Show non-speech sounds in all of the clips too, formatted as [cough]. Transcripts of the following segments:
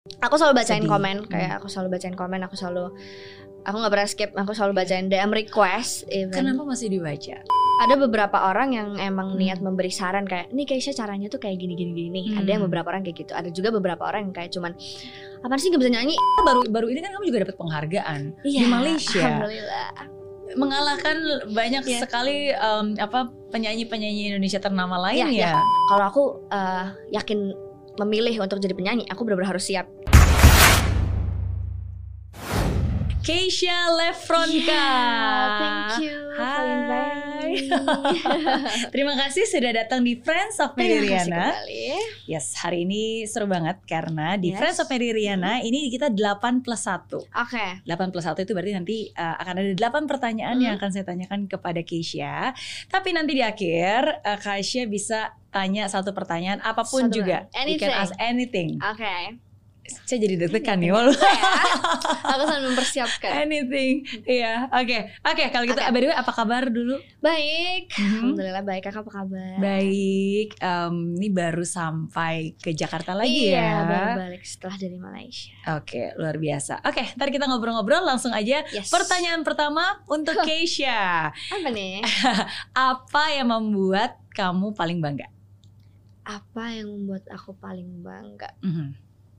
Aku selalu bacain Sedih. komen, Hmm. kayak aku selalu bacain komen, aku selalu aku nggak pernah skip, aku selalu bacain DM request even. Kenapa masih dibaca? Ada beberapa orang yang emang Hmm. niat memberi saran kayak, "Nih Keisha caranya tuh kayak gini gini gini." Hmm. Ada yang beberapa orang kayak gitu. Ada juga beberapa orang yang kayak cuman apa sih nggak bisa nyanyi? Baru baru ini kan kamu juga dapat penghargaan Iya, di Malaysia. Alhamdulillah. mengalahkan banyak Iya. sekali em, apa penyanyi-penyanyi Indonesia ternama lain Iya, ya. Kalau aku eh, yakin memilih untuk jadi penyanyi, aku benar-benar harus siap. Keisha Lefronka. Yeah, thank you for Hai. inviting me. [laughs] Terima kasih sudah datang di Friends of Meridiana. kembali. Yes, hari ini seru banget karena di Yes. Friends of Meridiana ini kita 8 plus 1. Oke. 8 plus 1 itu berarti nanti uh, akan ada 8 pertanyaan Hmm. yang akan saya tanyakan kepada Keisha. Tapi nanti di akhir uh, Keisha bisa tanya satu pertanyaan apa pun Satu juga. pertanyaan. You can Anything. ask anything. Oke. Saya jadi deg-degan nih walau ya. Aku selalu mempersiapkan. anything. Iya, oke. Oke, kalau gitu Oke. by the way apa kabar dulu? Baik. Mhm. Alhamdulillah baik. Kakak apa kabar? Baik, em, ini baru sampai ke Jakarta lagi iya, ya. baru balik setelah dari Malaysia. Oke, luar biasa. Oke, ntar kita ngobrol-ngobrol langsung aja. Yes. Pertanyaan pertama untuk Keisha. apa nih? [laughs] Apa yang membuat kamu paling bangga? Apa yang membuat aku paling bangga? Mhm.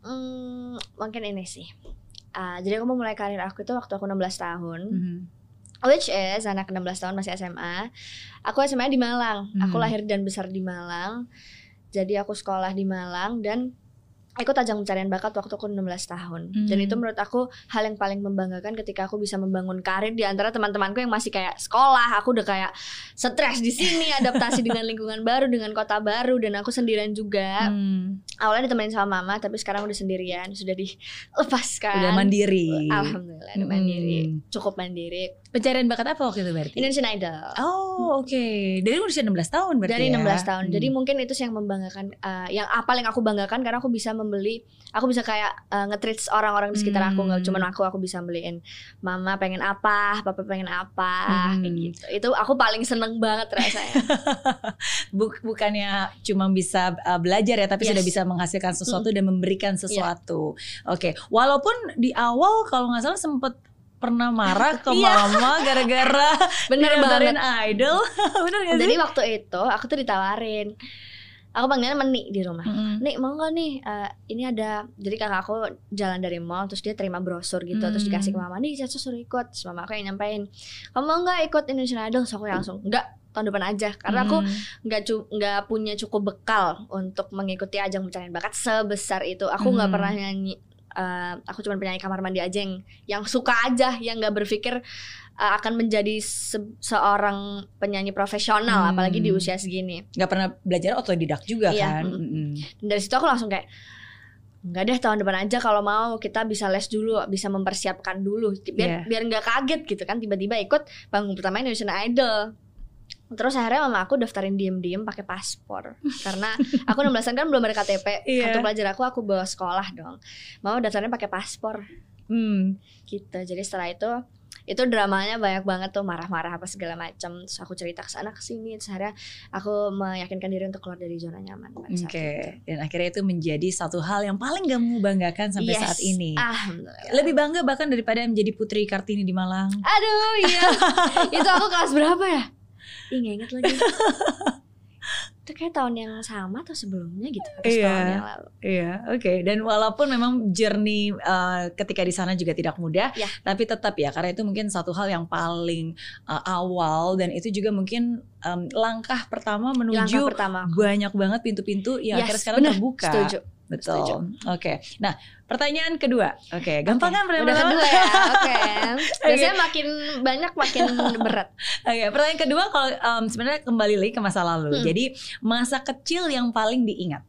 Hmm, mungkin ini sih. Ah, jadi aku memulai karir aku itu waktu aku 16 tahun. Mhm. Which is anak 16 tahun masih SMA. Aku SMA di Malang. Aku Hmm. lahir dan besar di Malang. Jadi aku sekolah di Malang dan ikut ajang pencarian bakat waktu aku 16 tahun. Dan Hmm. itu menurut aku hal yang paling membanggakan ketika aku bisa membangun karir di antara teman-temanku yang masih kayak sekolah. Aku udah kayak stres di sini, [laughs] adaptasi dengan lingkungan baru, dengan kota baru dan aku sendirian juga. Hmm, Awalnya ditemenin sama mama, tapi sekarang udah sendirian, sudah dilepaskan. Udah mandiri. Alhamdulillah, udah Hmm. mandiri. Cukup mandiri. Pencarian bakat apa waktu itu berarti? Indonesian Idol. Oh, oke. Dari usia 16 tahun berarti dari ya? 16 tahun. Hmm. Jadi mungkin itu sih yang membanggakan uh, yang apa yang aku banggakan karena aku bisa membeli aku bisa kayak uh, nge-treat orang-orang di sekitar aku nggak Hmm. cuma aku aku bisa beliin mama pengen apa, papa pengen apa Hmm. kayak gitu. Itu aku paling seneng banget rasanya. [laughs] Buk- bukannya cuma bisa uh, belajar ya, tapi Yes. sudah bisa menghasilkan sesuatu dan memberikan sesuatu. Oke, walaupun di awal kalau nggak salah sempet pernah marah ke [laughs] Iya. mama gara-gara [laughs] Bener banget. idol, bener gak sih? Jadi waktu itu aku tuh ditawarin. Aku panggilnya Meni di rumah. Mm-mm. Nih mau gak nih eh, ini ada jadi kakak aku jalan dari mall terus dia terima brosur gitu terus Hmm. dikasih ke mama nih Caca suruh ikut terus mama aku yang nyampein kamu mau nggak ikut Indonesian Idol terus aku langsung enggak tahun depan aja karena aku Hmm. nggak cu- nggak punya cukup bekal untuk mengikuti ajang pencarian bakat sebesar itu aku nggak Hmm. pernah nyanyi eh, aku cuma penyanyi kamar mandi aja yang yang suka aja yang nggak berpikir eh, akan menjadi se- seorang penyanyi profesional Hmm. apalagi di usia segini nggak pernah belajar otodidak juga Iya, kan? mm. Mm-mm. Dan dari situ aku langsung kayak Enggak deh tahun depan aja kalau mau kita bisa les dulu bisa mempersiapkan dulu biar Iya. biar nggak kaget gitu kan tiba-tiba ikut panggung pertama Indonesian Idol terus akhirnya mama aku daftarin diem-diem pakai paspor karena [laughs] aku 16 kan belum ada KTP Iya. kartu pelajar aku aku bawa sekolah dong mama daftarnya pakai paspor Hmm. gitu jadi setelah itu itu dramanya banyak banget tuh marah-marah apa segala macam terus aku cerita ke sana ke sini terus akhirnya aku meyakinkan diri untuk keluar dari zona nyaman Oke, itu. dan akhirnya itu menjadi satu hal yang paling kamu banggakan sampai Yes. saat ini. Alhamdulillah. Lebih bangga bahkan daripada menjadi Putri Kartini di Malang. Aduh iya [laughs] Itu aku kelas berapa ya? Ih inget lagi [laughs] Itu kayak tahun yang sama atau sebelumnya gitu Atau Iya. setahun yang lalu Iya, oke. Dan walaupun memang journey uh, ketika di sana juga tidak mudah, Ya. tapi tetap ya karena itu mungkin satu hal yang paling uh, awal dan itu juga mungkin um, langkah pertama Langkah menuju pertama aku. banyak banget pintu-pintu yang Yes, akhirnya sekarang bener. terbuka. Setuju Betul. Oke. Nah, pertanyaan kedua. Oke, gampang kan Udah pertanyaan kedua ya [laughs] Oke Biasanya makin banyak makin berat Oke, pertanyaan kedua kalau um, sebenarnya kembali lagi ke masa lalu. Hmm. Jadi masa kecil yang paling diingat.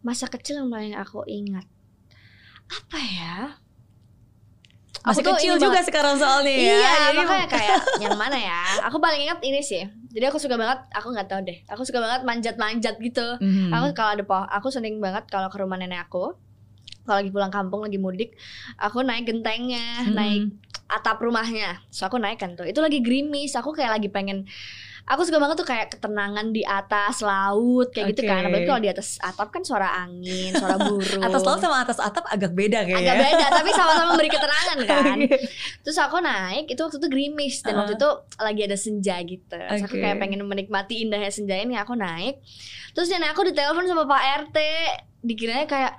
Masa kecil yang paling aku ingat Apa ya? Masih Aku kecil juga banget. sekarang soalnya ya. Iya, Jadi- makanya kayak [laughs] yang mana ya? Aku paling ingat ini sih. Jadi aku suka banget, aku nggak tahu deh. Aku suka banget manjat-manjat gitu. Mhm. Aku kalau ada pohon, aku sering banget kalau ke rumah nenek aku. Kalau lagi pulang kampung lagi mudik, aku naik gentengnya, Mhm. naik atap rumahnya. So aku naik kan tuh. Itu lagi gerimis, aku kayak lagi pengen aku suka banget tuh kayak ketenangan di atas laut kayak gitu kan apalagi kalau di atas atap kan suara angin suara burung [laughs] Atas laut sama atas atap agak beda kayaknya. agak beda tapi sama-sama memberi keterangan [laughs] kan Oke. terus aku naik itu waktu itu gerimis dan waktu itu lagi ada senja gitu terus aku Oke. kayak pengen menikmati indahnya senja ini aku naik terus nenek aku ditelepon sama Pak RT dikiranya kayak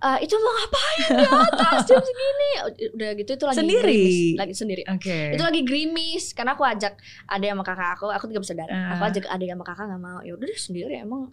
"Eh, itu mau ngapain di atas jam segini udah gitu itu lagi Sendiri? gerimis. lagi sendiri Oke. itu lagi gerimis karena aku ajak ada sama kakak aku aku tiga bersaudara Ah. aku ajak adik sama kakak nggak mau ya udah sendiri emang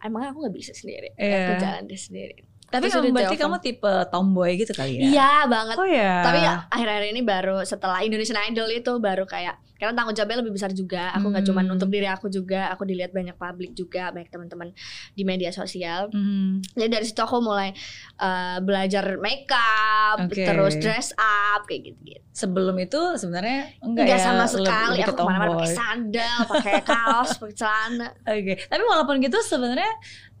emang aku nggak bisa sendiri Iya. aku jalan deh sendiri Tapi udah berarti kamu tipe tomboy gitu kali ya? iya banget Oh ya. tapi ya, akhir-akhir ini baru setelah Indonesian Idol itu baru kayak karena tanggung jawabnya lebih besar juga aku nggak cuma Hmm. untuk diri aku juga aku dilihat banyak publik juga banyak teman-teman di media sosial Hmm. jadi dari situ aku mulai uh, belajar makeup Oke. terus dress up kayak gitu-gitu Sebelum itu sebenarnya enggak, Enggak ya, sama sekali lebih aku ke ke mana-mana pakai sandal pakai kaos pakai celana [laughs] Oke, tapi walaupun gitu sebenarnya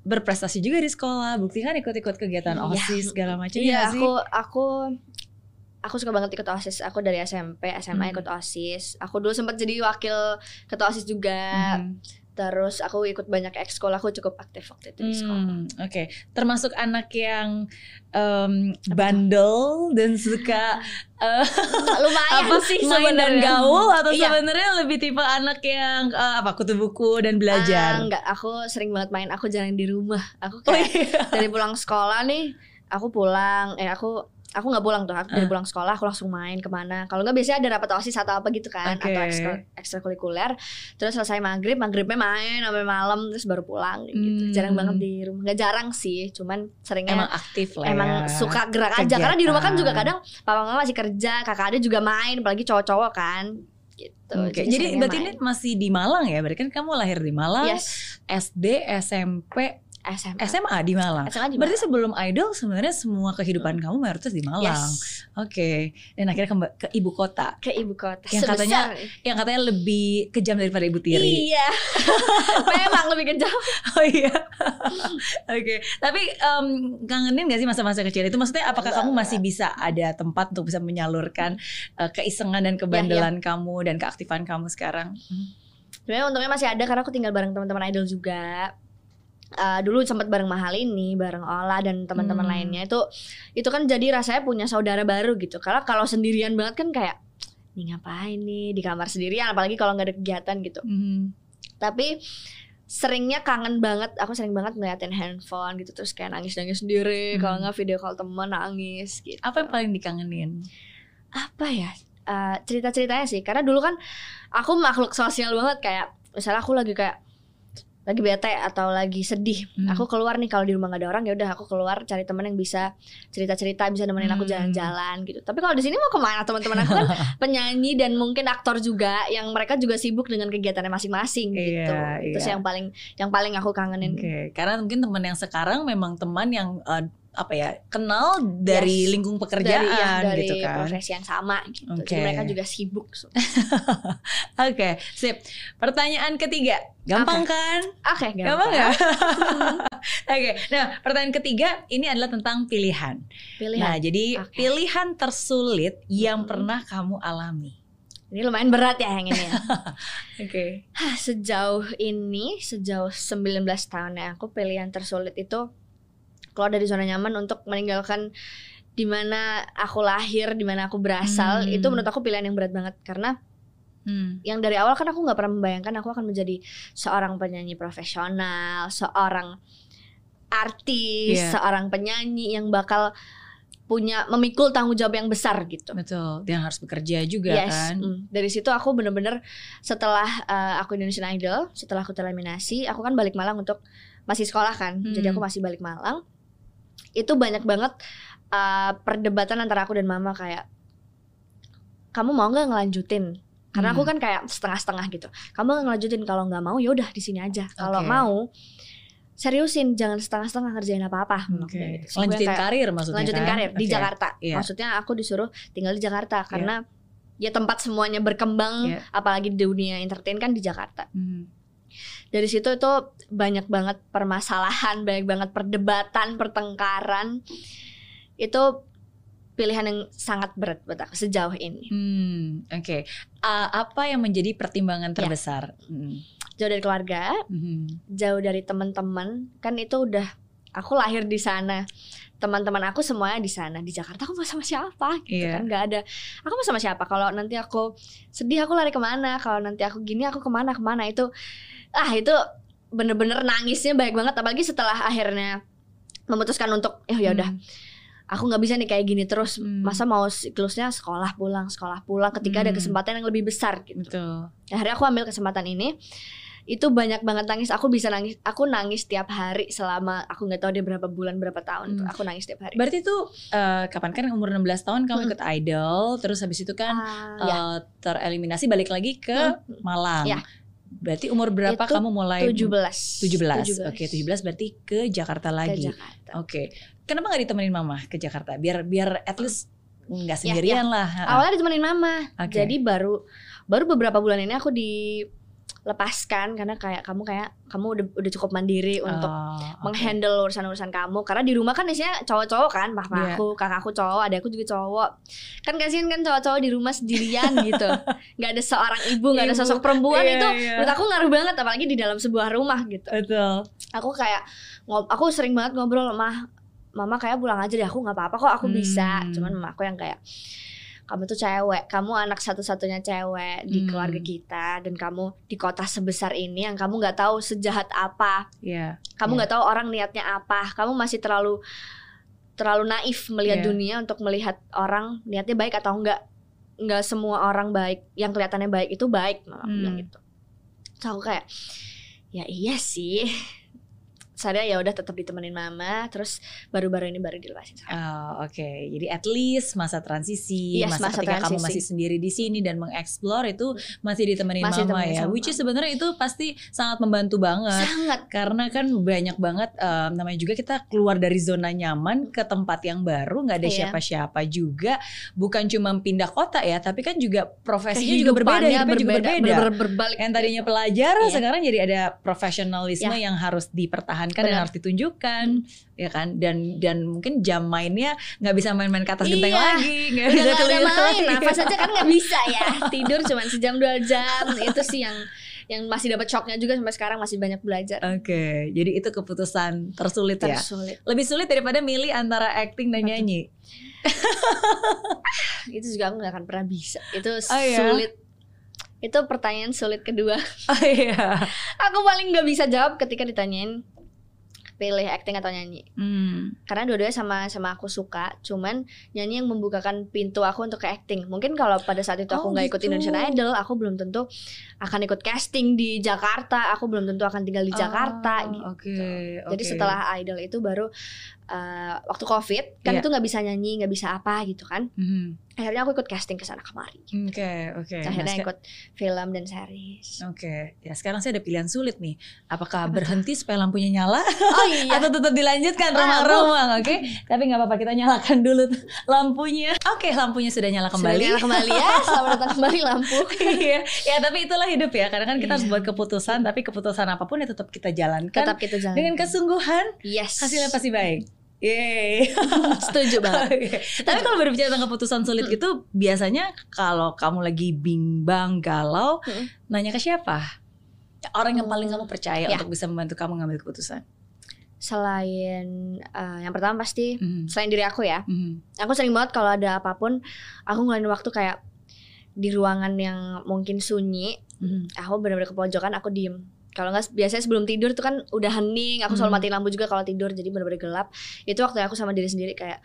berprestasi juga di sekolah. Bukti kan ikut-ikut kegiatan Iya. OSIS segala macam Iya, ya sih? aku aku aku suka banget ikut OSIS. Aku dari SMP, SMA Hmm. ikut OSIS. Aku dulu sempat jadi wakil ketua OSIS juga. Mhm. Terus aku ikut banyak ekskul. Aku cukup aktif waktu itu di sekolah. Hmm, Oke, termasuk anak yang em, bandel dan suka [laughs] eh, Lumayan apa sih main dan gaul atau Iya. sebenarnya lebih tipe anak yang eh, apa kutu buku dan belajar? enggak, aku sering banget main. Aku jarang di rumah. Aku Oh kayak iya. dari pulang sekolah nih, aku pulang. Eh aku aku nggak pulang tuh. Aku dari Ah. pulang sekolah aku langsung main ke mana. Kalau nggak biasanya ada rapat osis atau apa gitu kan, Oke. atau ekstra ekstrakurikuler. Terus selesai maghrib, maghribnya main sampai malam, terus baru pulang gitu. Hmm. Jarang banget di rumah. Nggak jarang sih, cuman seringnya Emang aktif lah emang ya. suka gerak aja. Karena di rumah kan juga Kegiatan. kadang papa mama masih kerja, kakak ada juga main, apalagi cowok-cowok kan. Gitu. Oke, jadi seringnya berarti ini main. masih di Malang ya? Berarti kan kamu lahir di Malang, yes, SD, SMP, SMA. SMA di Malang. SMA di Berarti Malang. sebelum idol sebenarnya semua kehidupan kamu mayoritas di Malang. yes, Oke, dan akhirnya ke, ke ibu kota ke ibu kota. Yang katanya- Sebesar. yang katanya lebih kejam daripada ibu tiri. Iya. [laughs] Memang lebih kejam. Oh iya. [laughs] Oke, tapi em, kangenin gak sih masa-masa kecil itu? Maksudnya apakah kamu masih bisa ada tempat untuk bisa menyalurkan eh, keisengan dan kebandelan kamu dan keaktifan kamu sekarang? Sebenarnya untungnya masih ada karena aku tinggal bareng teman-teman idol juga. Eh, dulu sempat bareng Mahal ini, bareng Ola dan teman-teman Hmm. lainnya itu itu kan jadi rasanya punya saudara baru gitu. Karena kalau sendirian banget kan kayak nih ngapain nih di kamar sendirian apalagi kalau nggak ada kegiatan gitu. Hmm. Tapi seringnya kangen banget, aku sering banget ngeliatin handphone gitu terus kayak nangis-nangis sendiri, Hmm. kalau nggak video call temen nangis gitu. Apa yang paling dikangenin? apa ya eh, cerita-ceritanya sih karena dulu kan aku makhluk sosial banget kayak misalnya aku lagi kayak lagi bete atau lagi sedih Hmm. aku keluar nih kalau di rumah gak ada orang ya udah aku keluar cari temen yang bisa cerita-cerita bisa nemenin aku Hmm. jalan-jalan gitu tapi kalau di sini mau ke mana teman-teman aku kan [laughs] penyanyi dan mungkin aktor juga yang mereka juga sibuk dengan kegiatannya masing-masing gitu Iya, itu iya. sih yang paling yang paling aku kangenin Oke, karena mungkin teman yang sekarang memang teman yang eh, apa ya kenal dari Yes. lingkung dari pekerjaan yang dari gitu kan. profesi yang sama gitu Oke. jadi mereka juga sibuk so. [laughs] Oke, sip. Pertanyaan ketiga, gampang kan? oke Gampang ya? [laughs] Oke, nah pertanyaan ketiga ini adalah tentang pilihan. pilihan Nah, jadi Oke. pilihan tersulit yang Mm-mm. pernah kamu alami. Ini lumayan berat ya yang ini ya. [laughs] Oke. Hah, sejauh ini, sejauh 19 tahun ya, aku pilihan tersulit itu keluar dari zona nyaman untuk meninggalkan di mana aku lahir, di mana aku berasal. Hmm. Itu menurut aku pilihan yang berat banget karena Hmm. yang dari awal kan aku nggak pernah membayangkan aku akan menjadi seorang penyanyi profesional, seorang artis, Iya. seorang penyanyi yang bakal punya memikul tanggung jawab yang besar gitu. Betul, dia harus bekerja juga Yes, kan. mm. dari situ aku bener-bener setelah uh, aku Indonesian Idol, setelah aku tereliminasi, aku kan balik Malang untuk masih sekolah kan, Hmm. jadi aku masih balik Malang. Itu banyak banget uh, perdebatan antara aku dan Mama kayak, kamu mau nggak ngelanjutin? Karena aku Hmm. kan kayak setengah-setengah gitu. Kamu nggak ngelanjutin kalau nggak mau, ya udah di sini aja. Kalau Oke. mau, seriusin, jangan setengah-setengah ngerjain apa-apa. Oke. Gitu. So, gue Lanjutin kayak- karir maksudnya lanjutin kan? karir di. Jakarta. Iya. Maksudnya aku disuruh tinggal di Jakarta karena ya tempat semuanya berkembang, Iya. apalagi di dunia entertain kan di Jakarta. Hmm. Dari situ itu banyak banget permasalahan, banyak banget perdebatan, pertengkaran. Itu pilihan yang sangat berat buat aku sejauh ini. Hmm, oke. Uh, apa yang menjadi pertimbangan Ya. terbesar? Hmm. Jauh dari keluarga, Mhm. jauh dari teman-teman, kan itu udah aku lahir di sana. Teman-teman aku semuanya di sana di Jakarta. Aku mau sama siapa? Gitu Iya. kan nggak ada. Aku mau sama siapa? Kalau nanti aku sedih aku lari ke mana? Kalau nanti aku gini aku ke mana ke mana itu ah itu bener-bener nangisnya baik banget. Apalagi setelah akhirnya memutuskan untuk "Eh, ya udah Hmm. aku nggak bisa nih kayak gini terus Hmm. masa mau siklusnya sekolah pulang sekolah pulang ketika ada Hmm. kesempatan yang lebih besar gitu Betul. akhirnya aku ambil kesempatan ini itu banyak banget nangis aku bisa nangis aku nangis tiap hari selama aku nggak tahu dia berapa bulan berapa tahun Hmm. aku nangis tiap hari Berarti tuh eh, kapan kan umur 16 tahun kamu Hmm. ikut idol, terus habis itu kan Ah, ya. eh, tereliminasi balik lagi ke Hmm. Malang. Ya. Berarti umur berapa Itu kamu mulai 17 17. Oke, 17 berarti ke Jakarta ke lagi. Jakarta Oke. Kenapa nggak ditemenin mama ke Jakarta? Biar biar at least nggak Ya, sendirian lah. Awalnya ditemenin mama Oke. jadi baru baru beberapa bulan ini aku dilepaskan karena kayak kamu kayak kamu udah udah cukup mandiri untuk Oh, oke. menghandle urusan-urusan kamu karena di rumah kan isinya cowok-cowok kan mama Iya. aku kakak aku cowok ada aku juga cowok kan kasihan kan cowok-cowok di rumah sendirian [laughs] gitu nggak ada seorang ibu nggak ada sosok perempuan Iya, itu iya. menurut aku ngaruh banget apalagi di dalam sebuah rumah gitu Betul. aku kayak ngob aku sering banget ngobrol sama mama kayak pulang aja deh aku nggak apa-apa kok aku bisa Hmm. cuman mama aku yang kayak kamu tuh cewek, kamu anak satu-satunya cewek di Hmm. keluarga kita dan kamu di kota sebesar ini yang kamu nggak tahu sejahat apa Iya. kamu Iya. nggak tahu orang niatnya apa kamu masih terlalu terlalu naif melihat Iya. dunia untuk melihat orang niatnya baik atau enggak nggak semua orang baik yang kelihatannya baik itu baik aku Hmm. bilang gitu Terus aku kayak ya iya sih saya ya udah tetap ditemenin mama terus baru-baru ini baru dilepasin Oh, oke. Jadi at least masa transisi, Yes, masa, masa ketika kamu transisi. masih sendiri di sini dan mengeksplor itu masih ditemenin Masih mama ditemenin ya. sama Which is sebenarnya itu pasti sangat membantu banget. sangat Karena kan banyak banget em, namanya juga kita keluar dari zona nyaman ke tempat yang baru, nggak ada Iya. siapa-siapa juga. Bukan cuma pindah kota ya, tapi kan juga profesinya juga berbeda, hidupnya juga berbeda. bener-bener berbalik yang tadinya gitu. pelajar Iya. sekarang jadi ada profesionalisme yang harus dipertahankan dan Benar. harus ditunjukkan ya kan? Dan dan mungkin jam mainnya nggak bisa main-main ke atas genteng Iya. lagi nggak bisa nggak ada main. lagi. nafas aja kan nggak [laughs] bisa ya. Tidur cuma sejam dua jam. Itu sih yang yang masih dapat shocknya juga sampai sekarang masih banyak belajar. Oke jadi itu keputusan tersulit ya? Tersulit. Lebih sulit daripada milih antara acting dan Betul. nyanyi. [laughs] Itu juga aku nggak akan pernah bisa. Itu Oh, iya? sulit. Itu pertanyaan sulit kedua. Oh iya. [laughs] Aku paling nggak bisa jawab ketika ditanyain pilih acting atau nyanyi. Hmm. karena dua-duanya sama sama aku suka cuman nyanyi yang membukakan pintu aku untuk ke acting. Mungkin kalau pada saat itu Oh, aku nggak ikut gitu. Indonesian Idol aku belum tentu akan ikut casting di Jakarta. Aku belum tentu akan tinggal di Jakarta Oh, gitu. Oke. jadi setelah idol itu baru uh, waktu covid kan Iya. itu nggak bisa nyanyi nggak bisa apa gitu kan Mhm. akhirnya aku ikut casting ke sana kemari oke oke Nah, akhirnya seka- ikut film dan series Oke, ya sekarang saya ada pilihan sulit nih. Apakah berhenti supaya lampunya nyala oh iya [laughs] atau tetap dilanjutkan remang-remang, oke? Tapi nggak apa-apa kita nyalakan dulu lampunya. Oke, lampunya sudah nyala Sudah kembali. nyala kembali ya [laughs] selamat datang kembali lampu [laughs] Iya, ya tapi itulah hidup ya. Karena kan kita harus Iya. buat keputusan, tapi keputusan apa pun ya tetap kita jalankan tetap kita jalan dengan kesungguhan. yes Hasilnya pasti baik. Yeay. [laughs] setuju banget Oke. Tapi kalau berbicara tentang keputusan sulit gitu, biasanya kalau kamu lagi bimbang, galau, Hmm. nanya ke siapa? Orang yang paling Hmm. kamu percaya Ya. untuk bisa membantu kamu ngambil keputusan. selain uh, yang pertama pasti Mhm. selain diri aku ya Mhm. aku sering banget kalau ada apa pun aku ngelain waktu kayak di ruangan yang mungkin sunyi Mhm. aku benar-benar ke pojokan aku diem kalau nggak biasanya sebelum tidur tuh kan udah hening aku selalu Hmm. matiin lampu juga kalau tidur jadi benar-benar gelap itu waktu aku sama diri sendiri kayak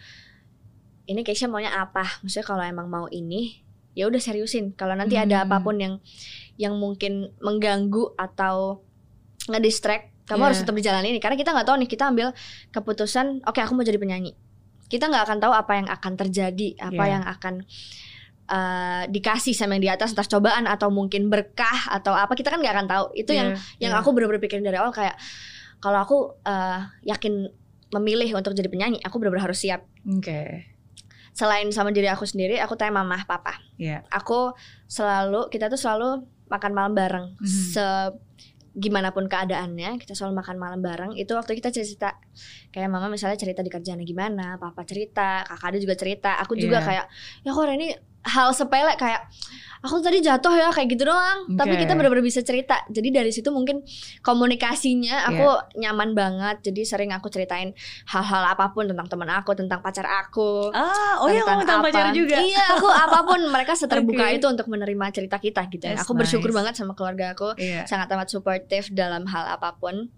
ini Keisha maunya apa maksudnya kalau emang mau ini ya udah seriusin kalau nanti ada Hmm. apa pun yang yang mungkin mengganggu atau ngedistract kamu Iya. harus tetap di jalan ini karena kita nggak tahu nih kita ambil keputusan oke aku mau jadi penyanyi kita nggak akan tahu apa yang akan terjadi apa Iya. yang akan uh, dikasih sama yang di atas entah cobaan atau mungkin berkah atau apa kita kan nggak akan tahu itu yang Iya, yang iya. aku benar-benar pikirin dari awal kayak kalau aku uh, yakin memilih untuk jadi penyanyi aku benar-benar harus siap Oke. selain sama diri aku sendiri aku tanya mama papa Iya. aku selalu kita tuh selalu makan malam bareng Mhm. se gimana pun keadaannya kita selalu makan malam bareng itu waktu kita cerita kayak mama misalnya cerita di kerjaannya gimana papa cerita kakak ada juga cerita aku juga Iya. kayak ya kok ini hal sepele kayak aku tadi jatuh ya kayak gitu doang tapi Oke. kita benar-benar bisa cerita jadi dari situ mungkin komunikasinya aku nyaman banget jadi sering aku ceritain hal-hal apa pun tentang teman aku tentang pacar aku Ah, oh ya ngomong tentang apa. pacar juga. Iya, aku [laughs] apa pun mereka seterbuka Oke. itu untuk menerima cerita kita gitu. ya. That's aku bersyukur nice. banget sama keluarga aku, Iya. sangat amat supportive dalam hal apa pun.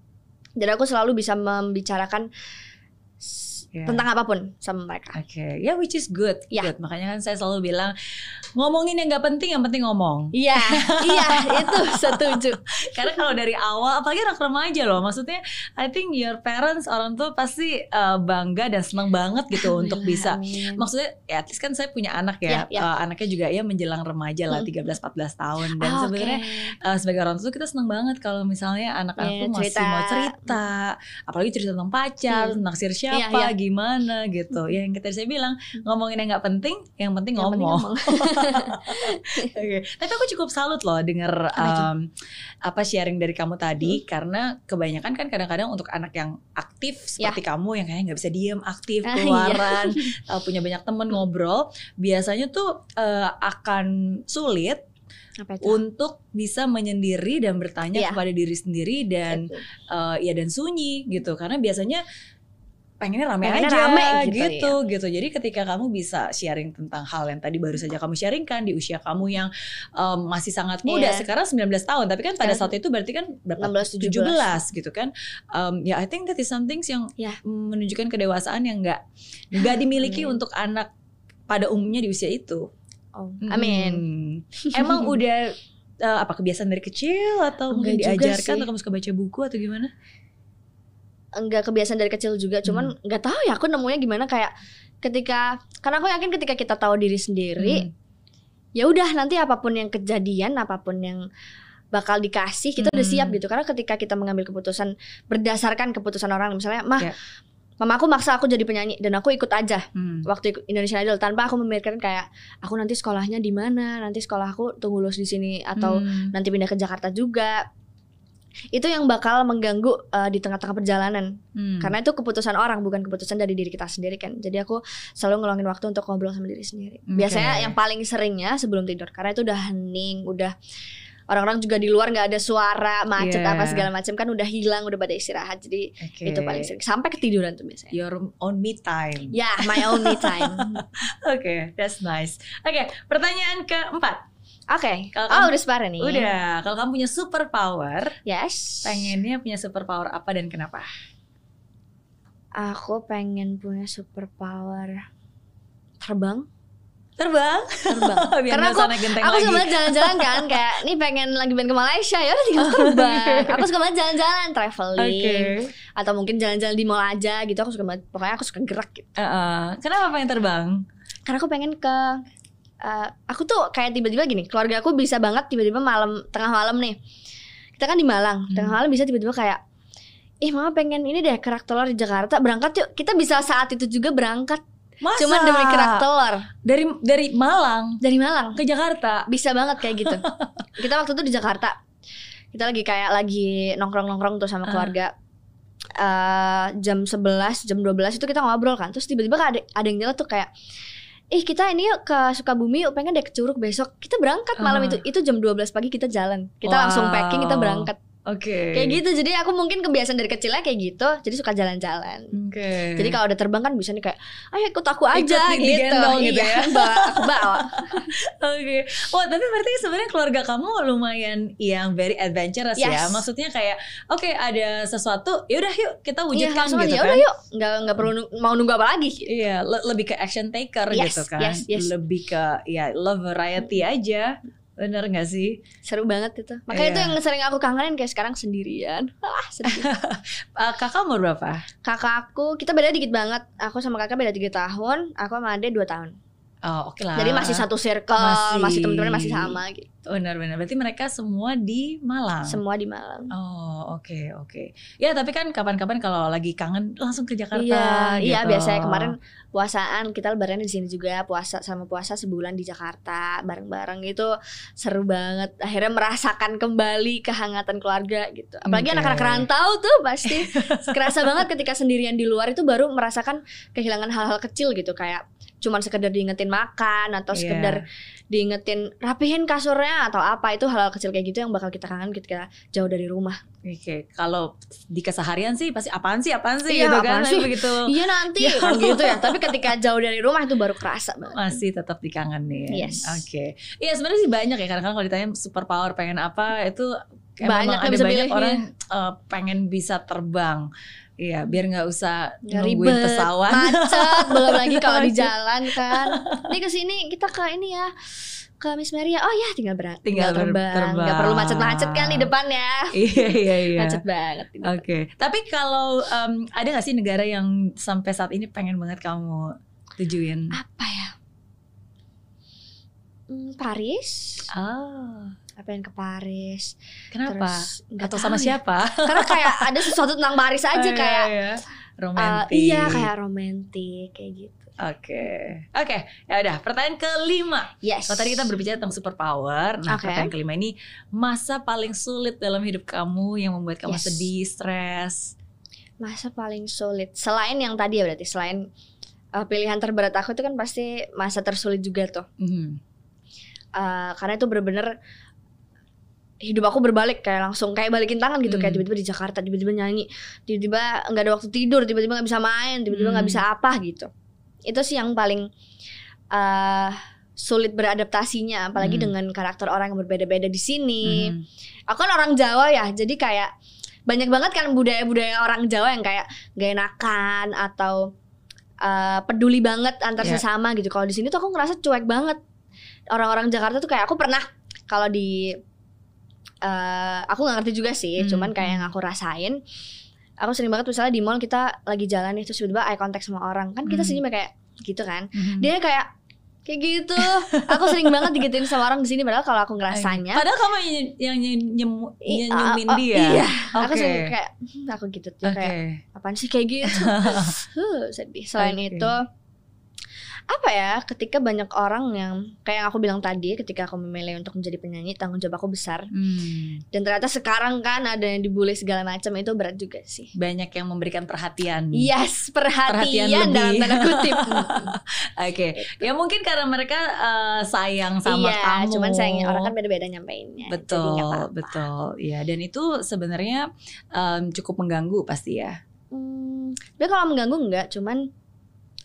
Dan aku selalu bisa membicarakan Iya. tentang apa pun sama mereka. Oke, ya which is good. Ya. Good. Makanya kan saya selalu bilang ngomongin yang nggak penting, yang penting ngomong. Iya, [laughs] iya, itu setuju. Karena kalau dari awal, apalagi anak remaja loh, maksudnya I think your parents orang tua pasti uh, bangga dan senang banget gitu untuk bisa. Amin. Maksudnya ya at least kan saya punya anak ya, Yap, yap. Uh, anaknya juga ya menjelang remaja lah, Hmm. 13-14 tahun. Dan Ah, sebenarnya oke. uh, sebagai orang tua kita senang banget kalau misalnya anak-anak Iya, tuh masih cerita. mau cerita, apalagi cerita tentang pacar, Hmm. tentang siapa, Iya, iya. Gimana gitu. Ya yang kita saya bilang ngomongin yang nggak penting, yang penting Yang penting ngomong. ngomong. [laughs] Oke, tapi aku cukup salut loh itu? um, apa sharing dari kamu tadi Hmm. karena kebanyakan kan kadang-kadang untuk anak yang aktif seperti Ya. kamu yang kayaknya nggak bisa diem, aktif, Ah, iya. keluaran, [laughs] uh, punya banyak temen ngobrol, biasanya tuh uh, akan sulit Apa itu? untuk bisa menyendiri dan bertanya Iya. kepada diri sendiri dan Betul. uh, ya dan sunyi gitu karena biasanya pengennya rame Pengennya aja rame gitu gitu, gitu jadi ketika kamu bisa sharing tentang hal yang tadi baru saja kamu sharingkan di usia kamu yang um, masih sangat muda Iya. sekarang 19 tahun tapi kan pada saat itu berarti kan berapa 16 17 gitu kan um, ya I think that is something yang Ya. menunjukkan kedewasaan yang nggak nggak dimiliki Amin. untuk anak pada umumnya di usia itu Oh, amin. Hmm. Emang udah uh, apa kebiasaan dari kecil atau mungkin Enggak juga diajarkan atau kamu suka baca buku atau gimana? Enggak kebiasaan dari kecil juga Hmm. cuman nggak tahu ya aku nemunya gimana kayak ketika karena aku yakin ketika kita tahu diri sendiri Hmm. ya udah nanti apa pun yang kejadian apa pun yang bakal dikasih kita udah Hmm. siap gitu karena ketika kita mengambil keputusan berdasarkan keputusan orang misalnya mah Ya. mama aku maksa aku jadi penyanyi dan aku ikut aja Hmm. waktu ikut Indonesian Idol tanpa aku memikirkan kayak aku nanti sekolahnya di mana nanti sekolah aku tunggu lulus di sini atau Hmm. nanti pindah ke Jakarta juga itu yang bakal mengganggu uh, di tengah-tengah perjalanan Hmm. karena itu keputusan orang bukan keputusan dari diri kita sendiri kan jadi aku selalu ngeluangin waktu untuk ngobrol sama diri sendiri Oke. biasanya yang paling seringnya sebelum tidur karena itu udah hening udah orang-orang juga di luar nggak ada suara macet Yeah. apa segala macam kan udah hilang udah pada istirahat jadi Oke. itu paling sering sampai ketiduran tuh biasanya Your own me time. ya my own me time [laughs] Oke, that's nice. Oke, pertanyaan keempat. Oke Kalau oh kamu- udah separuh nih. Udah, kalau kamu punya superpower, yes. pengennya punya superpower apa dan kenapa? aku pengen punya superpower terbang. Terbang. terbang. [laughs] Biar karena aku aku suka banget jalan-jalan kan [laughs] kayak ini pengen lagi pengen ke Malaysia ya udah tinggal [laughs] terbang. Aku suka banget jalan-jalan traveling atau mungkin jalan-jalan di mall aja gitu aku suka banget. Pokoknya aku suka gerak gitu. Uh-uh. Kenapa pengen terbang? karena aku pengen ke eh, aku tuh kayak tiba-tiba gini keluarga aku bisa banget tiba-tiba malam tengah malam nih. Kita kan di Malang Hmm. tengah malam bisa tiba-tiba kayak ih mama pengen ini deh kerak telur di Jakarta berangkat yuk. Kita bisa saat itu juga berangkat. Masa? cuman demi kerak telur. Dari dari Malang? Dari Malang. Ke Jakarta. bisa banget kayak gitu. [laughs] Kita waktu itu di Jakarta. Kita lagi kayak lagi nongkrong nongkrong tuh sama Ah. keluarga. Eh jam 11 jam 12 itu kita ngobrol kan. Terus tiba-tiba ada ada yang nyela tuh kayak ih kita ini yuk ke Sukabumi yuk pengen deh ke Curug besok kita berangkat malam Ah. itu itu jam 12 pagi kita jalan kita Wow. langsung packing kita berangkat Oke. kayak gitu jadi aku mungkin kebiasaan dari kecilnya kayak gitu jadi suka jalan-jalan Oke. jadi kalau udah terbang kan bisa nih kayak ayo ikut aku aja Ikut gitu digendong gitu Iya, ya. bawa, aku bawa [laughs] Oke. Wah, tapi berarti sebenarnya keluarga kamu lumayan yang very adventurous ya. Yes. Maksudnya kayak oke ada sesuatu, ya udah yuk kita Iya, wujudkan langsung gitu aja, kan. udah yuk nggak nggak perlu mau nunggu apa lagi Iya, le- lebih ke action taker Yes, gitu kan. yes, yes. Lebih ke ya love variety aja. Bener gak sih? seru banget itu makanya itu Iya. yang sering aku kangenin kayak sekarang sendirian [laughs] ah sedih Uh, [laughs] kakak umur berapa? kakak aku kita beda dikit banget aku sama kakak beda tiga tahun aku sama ade dua tahun Oh, oke lah. Jadi masih satu circle, Masih. masih, teman-teman masih sama gitu. Benar-benar. Berarti mereka semua di Malang. Semua di Malang. Oh oke oke. Ya tapi kan kapan-kapan kalau lagi kangen langsung ke Jakarta. Iya, iya gitu. biasanya kemarin puasaan kita lebaran di sini juga puasa sama puasa sebulan di Jakarta bareng-bareng itu seru banget. Akhirnya merasakan kembali kehangatan keluarga gitu. Apalagi anak-anak rantau tuh pasti kerasa banget ketika sendirian di luar itu baru merasakan kehilangan hal-hal kecil gitu kayak cuman sekedar diingetin makan atau Iya. sekedar diingetin rapihin kasurnya atau apa itu hal-hal kecil kayak gitu yang bakal kita kangen ketika jauh dari rumah. Oke, kalau di keseharian sih pasti apaan sih apaan sih Iya, gitu kan sih? begitu. Iya nanti kan gitu ya. Tapi ketika jauh dari rumah itu baru kerasa banget. Masih tetap dikangenin. Yes. Oke. Iya sebenarnya sih banyak ya kadang-kadang kalau ditanya super power pengen apa itu Banyak, ada bisa banyak pilih, orang eh, pengen bisa terbang. Iya, biar nggak usah Nggak nungguin ribet, pesawat. macet belum lagi kalau di [laughs] jalan kan ini ke sini kita ke ini ya ke Miss Mary ya oh ya tinggal berang Tinggal ber- terbang terbang. perlu macet-macet kan di depan ya iya iya iya. macet banget. Oke, tapi kalau em, ada nggak sih negara yang sampai saat ini pengen banget kamu tujuin? apa ya Hmm, Paris Oh, apa yang ke Paris kenapa? Terus, nggak Atau sama ya. siapa? karena kayak ada sesuatu tentang Paris aja Oh, iya, kayak iya. eh, romantis. iya kayak romantis kayak gitu Oke, oke, ya udah. Pertanyaan kelima. yes Kalau tadi kita berbicara tentang superpower, nah Oke. pertanyaan kelima ini masa paling sulit dalam hidup kamu yang membuat kamu Yes. sedih, stres. masa paling sulit selain yang tadi ya berarti selain uh, pilihan terberat aku itu kan pasti masa tersulit juga tuh Mhm. Uh, karena itu bener-bener hidup aku berbalik kayak langsung kayak balikin tangan gitu kayak Hmm. tiba-tiba di Jakarta tiba-tiba nyanyi tiba-tiba nggak ada waktu tidur tiba-tiba nggak bisa main tiba-tiba nggak Hmm. bisa apa gitu itu sih yang paling uh, sulit beradaptasinya apalagi Hmm. dengan karakter orang yang berbeda-beda di sini Mhm. aku kan orang Jawa ya jadi kayak banyak banget kan budaya-budaya orang Jawa yang kayak gak enakan atau uh, peduli banget antar Ya. sesama gitu kalau di sini tuh aku ngerasa cuek banget orang-orang Jakarta tuh kayak aku pernah kalau di uh, aku nggak ngerti juga sih Hmm. cuman kayak yang aku rasain aku sering banget misalnya di mall kita lagi jalan nih terus tiba-tiba eye contact sama orang kan kita Hmm. senyum kayak gitu kan Mhm. dia kayak kayak gitu aku sering banget digituin sama orang di sini padahal kalau aku ngerasanya Padahal kamu yang, yang ny- nyem- nyenyumin uh, uh, dia. Iya, Oke. aku sering kayak hmm, aku gitu tuh Oke. kayak apaan sih kayak gitu. [laughs] Huh, sedih. Selain Oke. itu apa ya ketika banyak orang yang kayak yang aku bilang tadi ketika aku memilih untuk menjadi penyanyi tanggung jawab aku besar Hmm. dan ternyata sekarang kan ada yang dibully segala macam itu berat juga sih Banyak yang memberikan perhatian. yes Perhatian perhatian, dalam lebih. tanda kutip [laughs] Oke. Ya mungkin karena mereka eh, sayang sama iya kamu. cuman sayangnya orang kan beda-beda nyampainnya jadi betul, nggak apa-apa. betul. Ya, dan itu sebenarnya em, cukup mengganggu pasti ya. Hmm, tapi kalau mengganggu enggak, cuman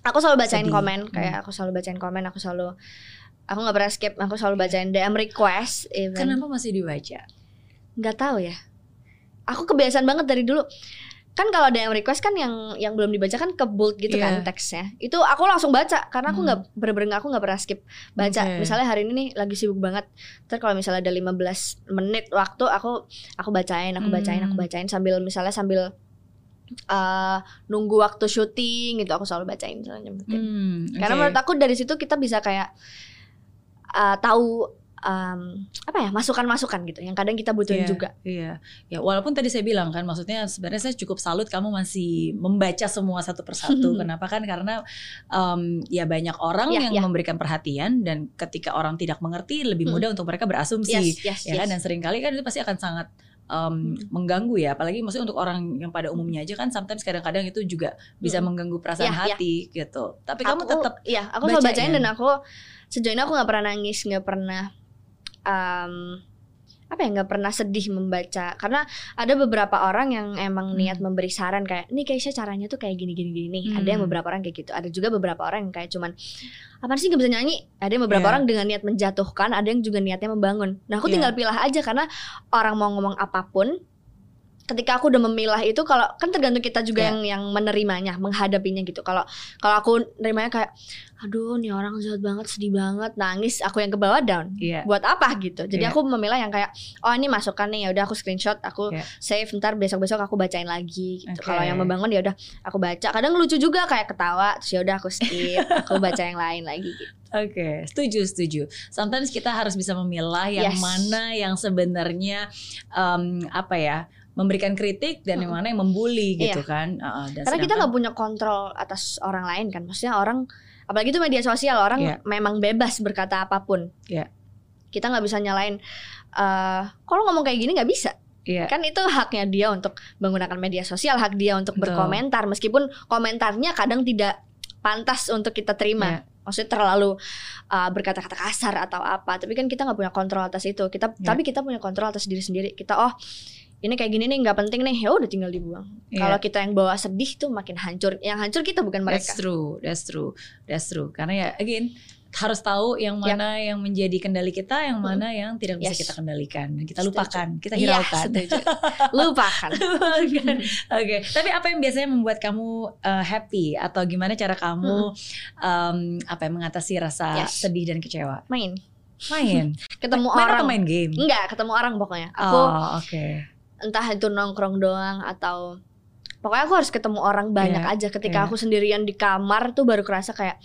aku selalu bacain Sedih. komen, Hmm. kayak aku selalu bacain komen, aku selalu aku nggak pernah skip, aku selalu bacain DM request even. Kenapa masih dibaca? Nggak tahu ya. Aku kebiasaan banget dari dulu. Kan kalau DM request kan yang yang belum dibaca kan ke bold gitu Iya. kan teksnya. Itu aku langsung baca karena aku Hmm. nggak bener-bener aku nggak pernah skip baca. Oke. Misalnya hari ini nih lagi sibuk banget. Terus kalau misalnya ada 15 menit waktu aku aku bacain, aku bacain, aku Hmm. bacain sambil misalnya sambil eh, nunggu waktu syuting gitu aku selalu bacain nyempetin. Hmm, Karena oke. menurut aku dari situ kita bisa kayak eh, tahu em, apa ya masukan-masukan gitu yang kadang kita butuhin Iya, juga. Iya, ya walaupun tadi saya bilang kan, maksudnya sebenarnya saya cukup salut kamu masih membaca semua satu persatu. [laughs] Kenapa kan? Karena em, ya banyak orang Iya, yang iya. memberikan perhatian dan ketika orang tidak mengerti lebih Hmm. mudah untuk mereka berasumsi, Yes, yes, ya kan? yes. Dan sering kali kan itu pasti akan sangat em, mengganggu ya. Apalagi maksudnya untuk orang yang pada umumnya aja kan, sometimes kadang-kadang itu juga bisa Hmm. mengganggu perasaan Iya, iya. hati gitu. Tapi kamu tetap iya aku selalu bacain bacain. dan aku sejauh ini aku nggak pernah nangis nggak pernah em, apa ya nggak pernah sedih membaca karena ada beberapa orang yang emang Hmm. niat memberi saran kayak ini kayaknya caranya tuh kayak gini gini gini ada yang Hmm. beberapa orang kayak gitu ada juga beberapa orang yang kayak cuman apa sih nggak bisa nyanyi ada yang beberapa Iya. orang dengan niat menjatuhkan ada yang juga niatnya membangun nah aku Iya. tinggal pilih aja karena orang mau ngomong apa pun ketika aku udah memilah itu kalau kan tergantung kita juga Iya. yang yang menerimanya menghadapinya gitu kalau kalau aku nerimanya kayak aduh nih orang jahat banget sedih banget nangis aku yang ke bawah down Iya. buat apa gitu jadi Iya. aku memilah yang kayak oh ini masukan nih ya udah aku screenshot aku Iya. save ntar besok besok aku bacain lagi gitu Oke. kalau yang membangun ya udah aku baca kadang lucu juga kayak ketawa terus ya udah aku skip [laughs] aku baca yang lain lagi gitu Oke, setuju, setuju. Sometimes kita harus bisa memilah yang Yes. mana yang sebenarnya um, apa ya memberikan kritik dan yang mana yang membuli Iya. gitu kan. Uh, dan Karena kita nggak punya kontrol atas orang lain kan. Maksudnya orang, apalagi itu media sosial orang Iya. memang bebas berkata apa pun. Iya. Kita nggak bisa nyalain. eh kalau ngomong kayak gini nggak bisa. Iya. Kan itu haknya dia untuk menggunakan media sosial, hak dia untuk Betul. berkomentar. Meskipun komentarnya kadang tidak pantas untuk kita terima. Iya. Maksudnya terlalu uh, berkata-kata kasar atau apa. Tapi kan kita nggak punya kontrol atas itu. Kita Iya. tapi kita punya kontrol atas diri sendiri. Kita oh ini kayak gini nih nggak penting nih. Ya udah tinggal dibuang. Iya. Kalau kita yang bawa sedih tuh makin hancur. Yang hancur kita bukan mereka. That's true, that's true, that's true. Karena ya again harus tahu yang mana yang menjadi kendali kita, yang mana yang tidak bisa Yes. kita kendalikan. Dan kita Setuju. lupakan, kita Iya, hiraukan. setuju. [laughs] Lupakan. Lupakan. Oke, tapi apa yang biasanya membuat kamu uh, happy atau gimana cara kamu um, apa ya, mengatasi rasa Yes. sedih dan kecewa? Main. Main, [laughs] Ketemu main orang. atau main game? Enggak, ketemu orang pokoknya. Aku oh, oke. Entah itu nongkrong doang atau pokoknya aku harus ketemu orang banyak Iya, aja ketika iya. aku sendirian di kamar tuh baru kerasa kayak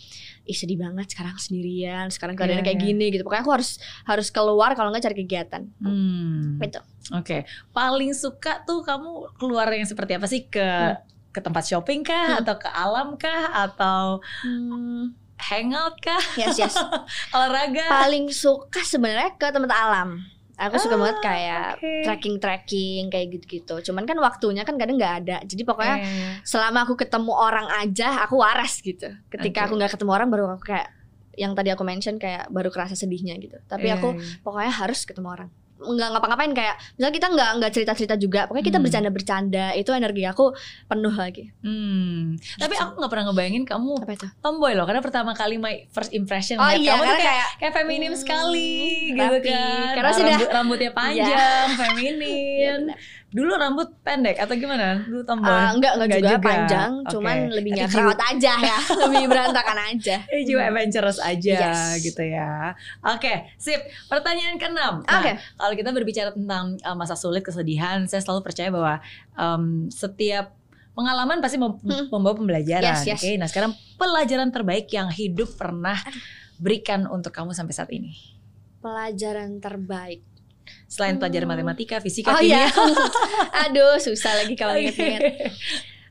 ih sedih banget sekarang sendirian sekarang keadaannya Iya, kayak iya. gini gitu pokoknya aku harus harus keluar kalau nggak cari kegiatan Hmm. Itu. Oke, paling suka tuh kamu keluar yang seperti apa sih ke Hmm. ke tempat shopping kah Hmm. atau ke alam kah atau Hmm, hangout kah yes yes [laughs] olahraga? paling suka sebenarnya ke tempat alam aku suka Ah, banget kayak oke. trekking trekking kayak gitu gitu cuman kan waktunya kan kadang nggak ada. Jadi pokoknya Eh, selama aku ketemu orang aja aku waras gitu. Ketika Oke. aku nggak ketemu orang baru aku kayak yang tadi aku mention kayak baru kerasa sedihnya gitu. Tapi eh, aku pokoknya harus ketemu orang nggak ngapa-ngapain kayak misalnya kita nggak nggak cerita-cerita juga pokoknya kita Hmm. bercanda-bercanda itu energi aku penuh lagi Hmm. Tapi aku nggak pernah ngebayangin kamu apa itu tomboy loh karena pertama kali my first impression oh ngeliat iya kamu tuh kayak kayak kayak feminim Hmm, sekali gitu rapi. kan. Karena Nah, sudah- rambut, rambutnya [laughs] panjang, feminin. Iya, benar. Dulu rambut pendek atau gimana? Dulu tomboy. Ah, enggak enggak Enggak juga, juga. panjang Oke. cuman lebih kerawat aja ya [laughs] lebih berantakan aja [laughs] Eh jiwa adventurous aja Yes. gitu ya. Oke, sip. Pertanyaan keenam. Nah, oke kalau kita berbicara tentang uh, masa sulit, kesedihan, saya selalu percaya bahwa um, setiap pengalaman pasti mem- Hmm. membawa pembelajaran. Yes, yes. Oke, nah sekarang pelajaran terbaik yang hidup pernah berikan untuk kamu sampai saat ini. pelajaran terbaik Selain pelajaran Hmm. matematika, fisika, oh iya kimia. [laughs] aduh susah lagi kalau Oke. inget-inget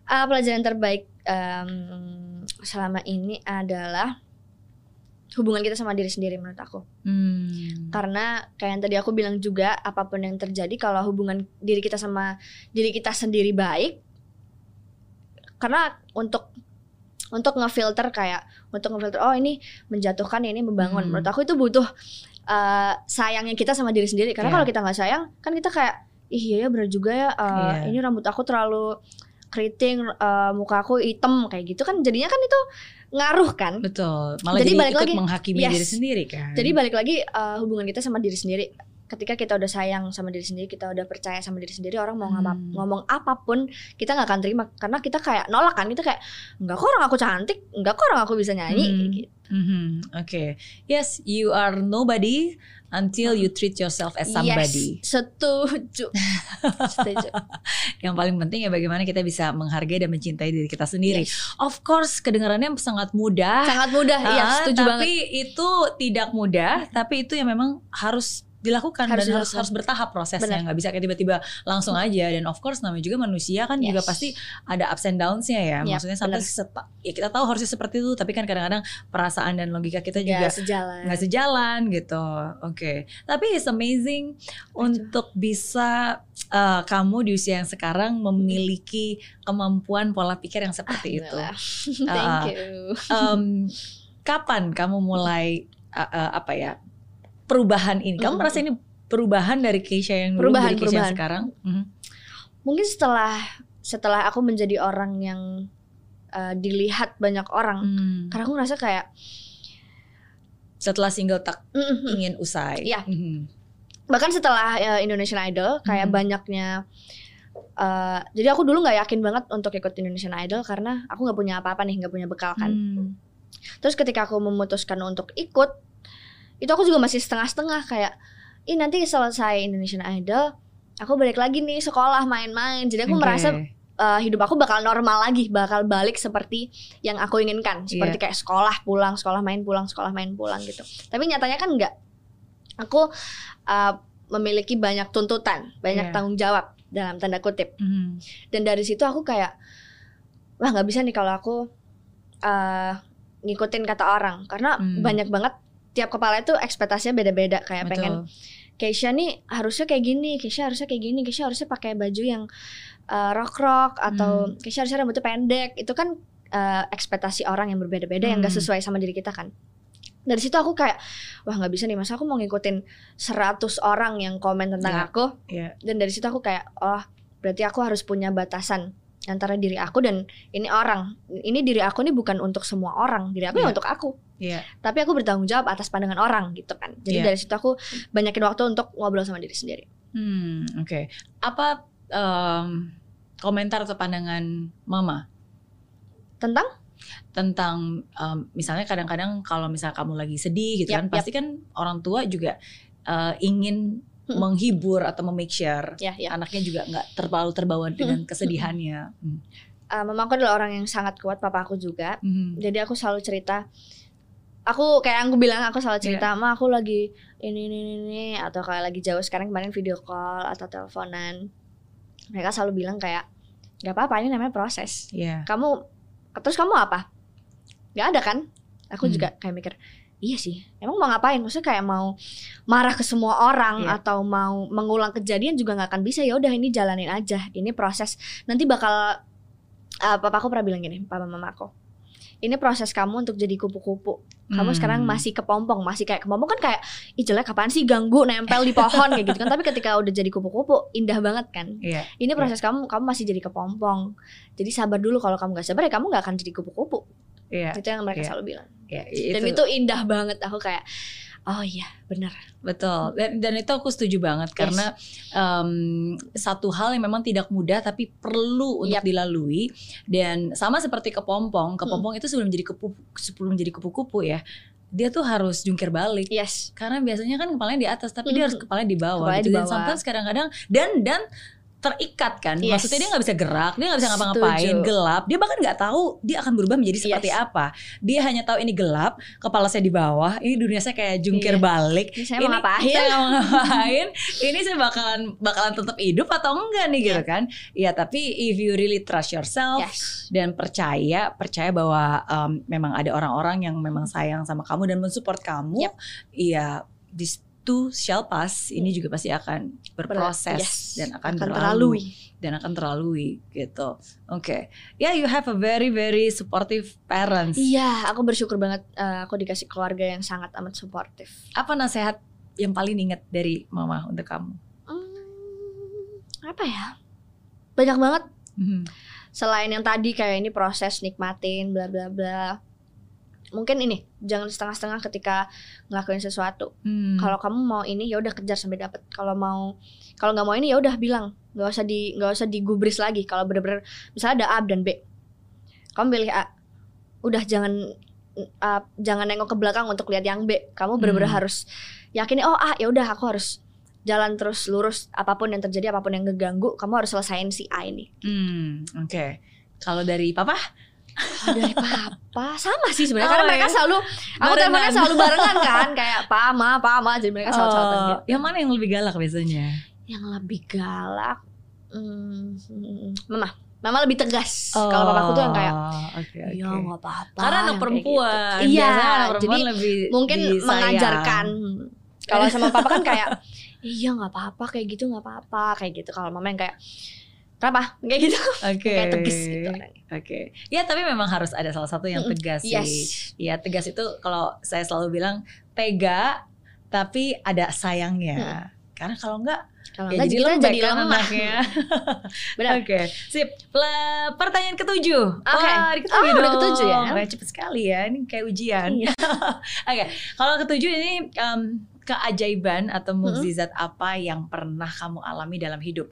Ah, pelajaran terbaik em, selama ini adalah hubungan kita sama diri sendiri menurut aku. Hmm. Karena kayak yang tadi aku bilang juga apa pun yang terjadi kalau hubungan diri kita sama diri kita sendiri baik karena untuk untuk ngefilter kayak untuk ngefilter oh ini menjatuhkan ini membangun Hmm. menurut aku itu butuh eh, sayangnya kita sama diri sendiri karena Iya. kalau kita nggak sayang kan kita kayak ih iya ya benar juga ya eh, Iya. ini rambut aku terlalu keriting eh, muka aku hitam kayak gitu kan jadinya kan itu ngaruh kan Betul. Malah Jadi jadi, balik ikut lagi, menghakimi yes. diri sendiri kan. jadi balik lagi eh, hubungan kita sama diri sendiri ketika kita udah sayang sama diri sendiri kita udah percaya sama diri sendiri orang mau Hmm. ngomong apa pun kita nggak akan terima karena kita kayak nolak kan kita kayak enggak kok orang aku cantik enggak kok orang aku bisa nyanyi Hmm. gitu. Mhm, Oke, yes, you are nobody until you treat yourself as somebody. Yes, setuju. [laughs] setuju. Yang paling penting ya bagaimana kita bisa menghargai dan mencintai diri kita sendiri. Yes. Of course, kedengarannya sangat mudah. Sangat mudah, iya Ah, setuju tapi banget. itu tidak mudah, tapi itu yang memang harus dilakukan Harus dan harus dilakukan. harus bertahap prosesnya nggak bisa kayak tiba-tiba langsung aja dan of course namanya juga manusia kan juga Yes. pasti ada ups and downs-nya ya Yap, maksudnya sampai seta- ya kita tahu harusnya seperti itu tapi kan kadang-kadang perasaan dan logika kita juga Nggak sejalan. nggak sejalan gitu. Oke. Tapi it's amazing untuk bisa uh, kamu di usia yang sekarang memiliki kemampuan pola pikir yang seperti itu. Alhamdulillah. [laughs] Ah, Thank you. Um, kapan kamu mulai uh, uh, apa ya perubahan ini? Kamu Mm. merasa ini perubahan dari Keisha yang dulu Perubahan, dari Keisha yang perubahan. sekarang? Mhm. Mungkin setelah setelah aku menjadi orang yang uh, dilihat banyak orang, Hmm. karena aku ngerasa kayak Setelah single tak mm, mm, mm. ingin usai. Iya. Mhm. bahkan setelah uh, Indonesian Idol kayak Hmm. banyaknya uh, jadi aku dulu nggak yakin banget untuk ikut Indonesian Idol karena aku nggak punya apa-apa nih nggak punya bekal kan Hmm. terus ketika aku memutuskan untuk ikut itu aku juga masih setengah-setengah kayak ih nanti selesai Indonesian Idol aku balik lagi nih sekolah main-main jadi aku Oke. merasa uh, hidup aku bakal normal lagi, bakal balik seperti yang aku inginkan, seperti kayak sekolah pulang, sekolah main pulang, sekolah main pulang gitu. Tapi nyatanya kan enggak. Aku uh, memiliki banyak tuntutan, banyak Iya. tanggung jawab dalam tanda kutip. Mhm. Dan dari situ aku kayak wah nggak bisa nih kalau aku uh, ngikutin kata orang karena Hmm. banyak banget tiap kepala itu ekspektasinya beda-beda kayak pengen Betul. Keisha nih harusnya kayak gini, Keisha harusnya kayak gini, Keisha harusnya pakai baju yang uh, rock-rock atau Hmm. Keisha harusnya rambutnya pendek. Itu kan uh, ekspektasi orang yang berbeda-beda yang gak Hmm. sesuai sama diri kita kan. Dari situ aku kayak wah nggak bisa nih masa aku mau ngikutin 100 orang yang komen tentang Ya. aku. Iya. Dan dari situ aku kayak oh berarti aku harus punya batasan antara diri aku dan ini orang. Ini diri aku nih bukan untuk semua orang, diri aku ya Iya. untuk aku Iya. tapi aku bertanggung jawab atas pandangan orang gitu kan jadi Iya. dari situ aku banyakin waktu untuk ngobrol sama diri sendiri Hmm, oke. Apa em, komentar atau pandangan Mama tentang tentang em, misalnya kadang-kadang kalau misalnya kamu lagi sedih gitu Yap, kan, yap. pasti kan orang tua juga eh, ingin Mm-mm. menghibur atau memake sure ya ya anaknya juga nggak terlalu terbawa dengan kesedihannya. Hmm. Uh, mama aku adalah orang yang sangat kuat papa aku juga Mhm. jadi aku selalu cerita aku kayak aku bilang aku selalu cerita Iya. ma aku lagi ini ini ini, ini," atau kayak lagi jauh sekarang kemarin video call atau teleponan mereka selalu bilang kayak nggak apa-apa ini namanya proses Iya. kamu terus kamu apa nggak ada kan aku Hmm. juga kayak mikir iya sih. Emang mau ngapain? Maksudnya kayak mau marah ke semua orang Iya. atau mau mengulang kejadian juga nggak akan bisa. Ya udah ini jalanin aja. Ini proses. Nanti bakal uh, papa aku pernah bilang gini papa mama aku ini proses kamu untuk jadi kupu-kupu. Kamu Hmm. sekarang masih kepompong masih kayak kepompong kan kayak ih jelek apaan sih? Ganggu nempel di pohon kayak gitu kan. Tapi ketika udah jadi kupu-kupu indah banget kan. Iya. ini proses kamu kamu masih jadi kepompong. Jadi sabar dulu kalau kamu gak sabar ya kamu gak akan jadi kupu-kupu. Iya. itu yang mereka Iya. selalu bilang Iya, dan itu indah banget aku kayak oh iya benar Betul, dan, dan itu aku setuju banget karena em, satu hal yang memang tidak mudah tapi perlu untuk Yap. dilalui. Dan sama seperti kepompong, kepompong itu sebelum jadi kupu sebelum jadi kupu-kupu ya, dia tuh harus jungkir balik. Yes. Karena biasanya kan kepalanya di atas tapi dia harus kepalanya di bawah Kepalanya gitu. Di dan bawah. sometimes kadang-kadang dan dan terikat kan. Yes. maksudnya dia nggak bisa gerak dia nggak bisa ngapa-ngapain gelap. Dia bahkan nggak tahu dia akan berubah menjadi seperti Yes. apa. Dia hanya tahu ini gelap kepala saya di bawah ini dunia saya kayak jungkir Iya. balik. Ini saya mau ngapain? Saya mau ngapain? [laughs] Ini saya bakalan bakalan tetap hidup atau enggak nih gitu kan? Ya tapi if you really trust yourself yes. dan percaya percaya bahwa um, memang ada orang-orang yang memang sayang sama kamu dan mensupport kamu Yep. iya this too shall pass ini juga pasti akan berproses Yes. dan akan, akan berlalu terlalui. dan akan terlalui gitu. Oke. Ya you have a very very supportive parents. Iya aku bersyukur banget uh, aku dikasih keluarga yang sangat amat suportif. Apa nasihat yang paling inget dari mama untuk kamu? Hmm, apa ya? Banyak banget. Mhm. selain yang tadi kayak ini proses nikmatin bla bla bla mungkin ini jangan setengah-setengah ketika ngelakuin sesuatu Hmm. kalau kamu mau ini ya udah kejar sampai dapet kalau mau kalau nggak mau ini ya udah bilang nggak usah di nggak usah digubris lagi kalau bener-bener misalnya ada A dan B kamu pilih A udah jangan uh, jangan nengok ke belakang untuk lihat yang B kamu bener-bener Hmm. harus yakin oh A ya udah aku harus jalan terus lurus apa pun yang terjadi apa pun yang ngeganggu kamu harus selesain si A ini Hmm, oke. Kalau dari papa? Oh, dari papa sama sih sebenarnya Oh, karena mereka ya. selalu aku Barengan. teleponnya selalu barengan kan kayak pama pama jadi mereka selalu Oh, yang mana yang lebih galak biasanya? yang lebih galak hmm, mama mama lebih tegas kalau papaku tuh yang kayak Oh, oke, iya oke. nggak apa-apa Karena anak perempuan, gitu. iya anak perempuan jadi lebih mungkin disayang. mengajarkan kalau sama papa kan kayak [laughs] iya nggak apa-apa kayak gitu nggak apa-apa kayak gitu kalau mama yang kayak kenapa kayak gitu Oke. kayak tegas gitu orangnya. Oke. Ya tapi memang harus ada salah satu yang tegas yes sih. Ya tegas itu kalau saya selalu bilang tega tapi ada sayangnya. Karena kalau enggak kalau ya nggak jadi lembek jadi kan lemah anaknya. [laughs] benar Oke, sip. Pla- pertanyaan ketujuh. Oke. Ketujuh Oh, udah dong. ketujuh ya? Wah, cepet sekali ya. Ini kayak ujian. Iya. [laughs] Oke, kalau ketujuh ini em, keajaiban atau mukjizat apa yang pernah kamu alami dalam hidup?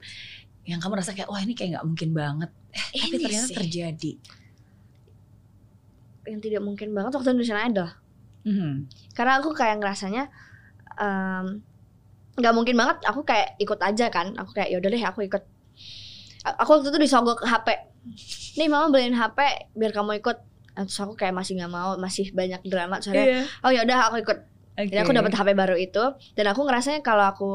Yang kamu rasa kayak, wah ini kayak nggak mungkin banget. Eh, tapi ternyata sih. terjadi. yang tidak mungkin banget waktu Indonesian Idol Mhm. karena aku kayak ngerasanya nggak mungkin banget aku kayak ikut aja kan aku kayak yaudah deh aku ikut Aku waktu itu disogok HP. Nih mama beliin HP biar kamu ikut. Nah, Terus aku kayak masih nggak mau, masih banyak drama. Soalnya, oh ya udah aku ikut. Jadi aku dapat HP baru itu dan aku ngerasanya kalau aku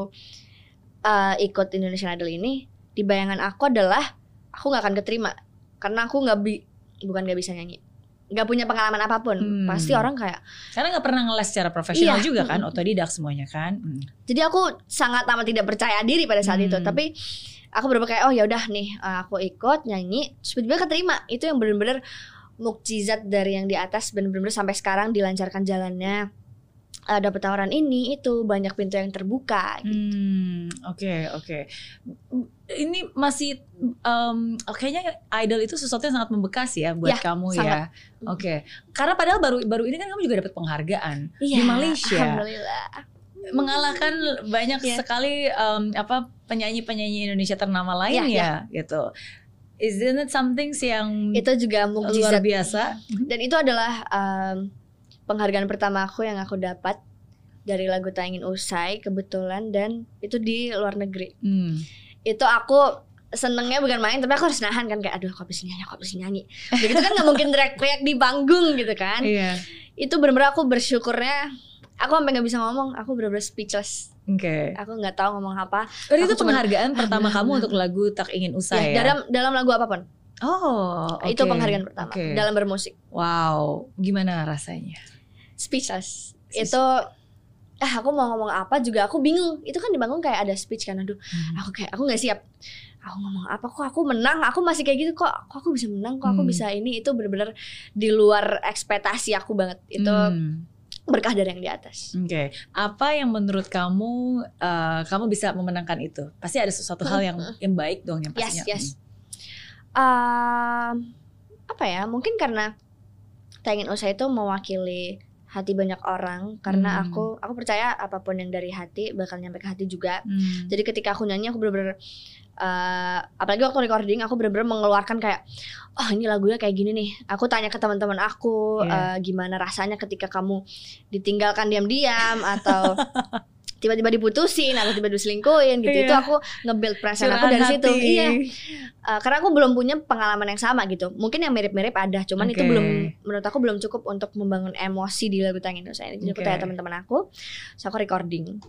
uh, ikut Indonesian Idol ini di bayangan aku adalah aku nggak akan keterima karena aku nggak bi bukan nggak bisa nyanyi nggak punya pengalaman apa pun Hmm. pasti orang kayak Karena nggak pernah ngeles secara profesional Iya. juga kan, otodidak semuanya kan. Mm. jadi aku sangat amat tidak percaya diri pada saat itu Hmm. tapi aku bener kayak oh ya udah nih uh, aku ikut nyanyi tiba-tiba keterima itu yang bener-bener mukjizat dari yang di atas bener-bener sampai sekarang dilancarkan jalannya uh, dapat tawaran ini itu banyak pintu yang terbuka Hmm, oke oke. Ini masih em, kayaknya idol itu sesuatu yang sangat membekas ya buat Ya, kamu sangat. ya. Oke. Karena padahal baru baru ini kan kamu juga dapat penghargaan di Iya, Malaysia. alhamdulillah Mengalahkan banyak Iya. sekali em, apa penyanyi-penyanyi Indonesia ternama lain Iya, ya, gitu. Isn't it something yang itu juga luar mukjizat biasa? dan itu adalah um, penghargaan pertama aku yang aku dapat dari lagu tak ingin usai kebetulan dan itu di luar negeri Hmm. Itu aku senengnya bukan main tapi aku harus nahan kan kayak aduh aku bisa nyanyi aku bisa nyanyi begitu kan nggak mungkin teriak-teriak di panggung gitu kan Iya. itu bener-bener aku bersyukurnya aku sampai nggak bisa ngomong aku bener-bener speechless Oke. aku nggak tahu ngomong apa itu cuman- penghargaan [laughs] pertama kamu untuk lagu tak ingin ya, usai ya. dalam dalam lagu apa pun Oh, itu oke. penghargaan pertama Oke. dalam bermusik Wow, gimana rasanya? speechless Speechless. itu ah aku mau ngomong apa juga aku bingung. Itu kan di panggung kayak ada speech kan aduh aku kayak aku nggak siap. Aku ngomong apa kok? Aku menang? Aku masih kayak gitu kok. Kok aku bisa menang? Kok aku Hmm. bisa ini? Itu bener-bener di luar ekspektasi aku banget. Itu Hmm, berkah dari yang di atas. Oke, apa yang menurut kamu eh, kamu bisa memenangkan itu? Pasti ada sesuatu hal yang yang baik dong yang yes pastinya. yes. Um, apa ya? Mungkin karena Tangin Usaha itu mewakili hati banyak orang karena Hmm. aku aku percaya apa pun yang dari hati bakal nyampe ke hati juga Hmm. Jadi ketika aku nyanyi aku bener-bener eh, apalagi waktu recording aku bener-bener mengeluarkan kayak oh ini lagunya kayak gini nih. Aku tanya ke teman-teman aku Iya. eh, gimana rasanya ketika kamu ditinggalkan diam-diam atau [laughs] tiba-tiba diputusin atau tiba-tiba diselingkuhin gitu. Iya. Itu aku nge-build perasaan aku dari situ. hati. Iya. Eh, karena aku belum punya pengalaman yang sama gitu. Mungkin yang mirip-mirip ada, cuman itu Oke. belum menurut aku belum cukup untuk membangun emosi di lagu Tangin Dosa ini. Jadi aku Oke. tanya teman-teman aku, so aku recording.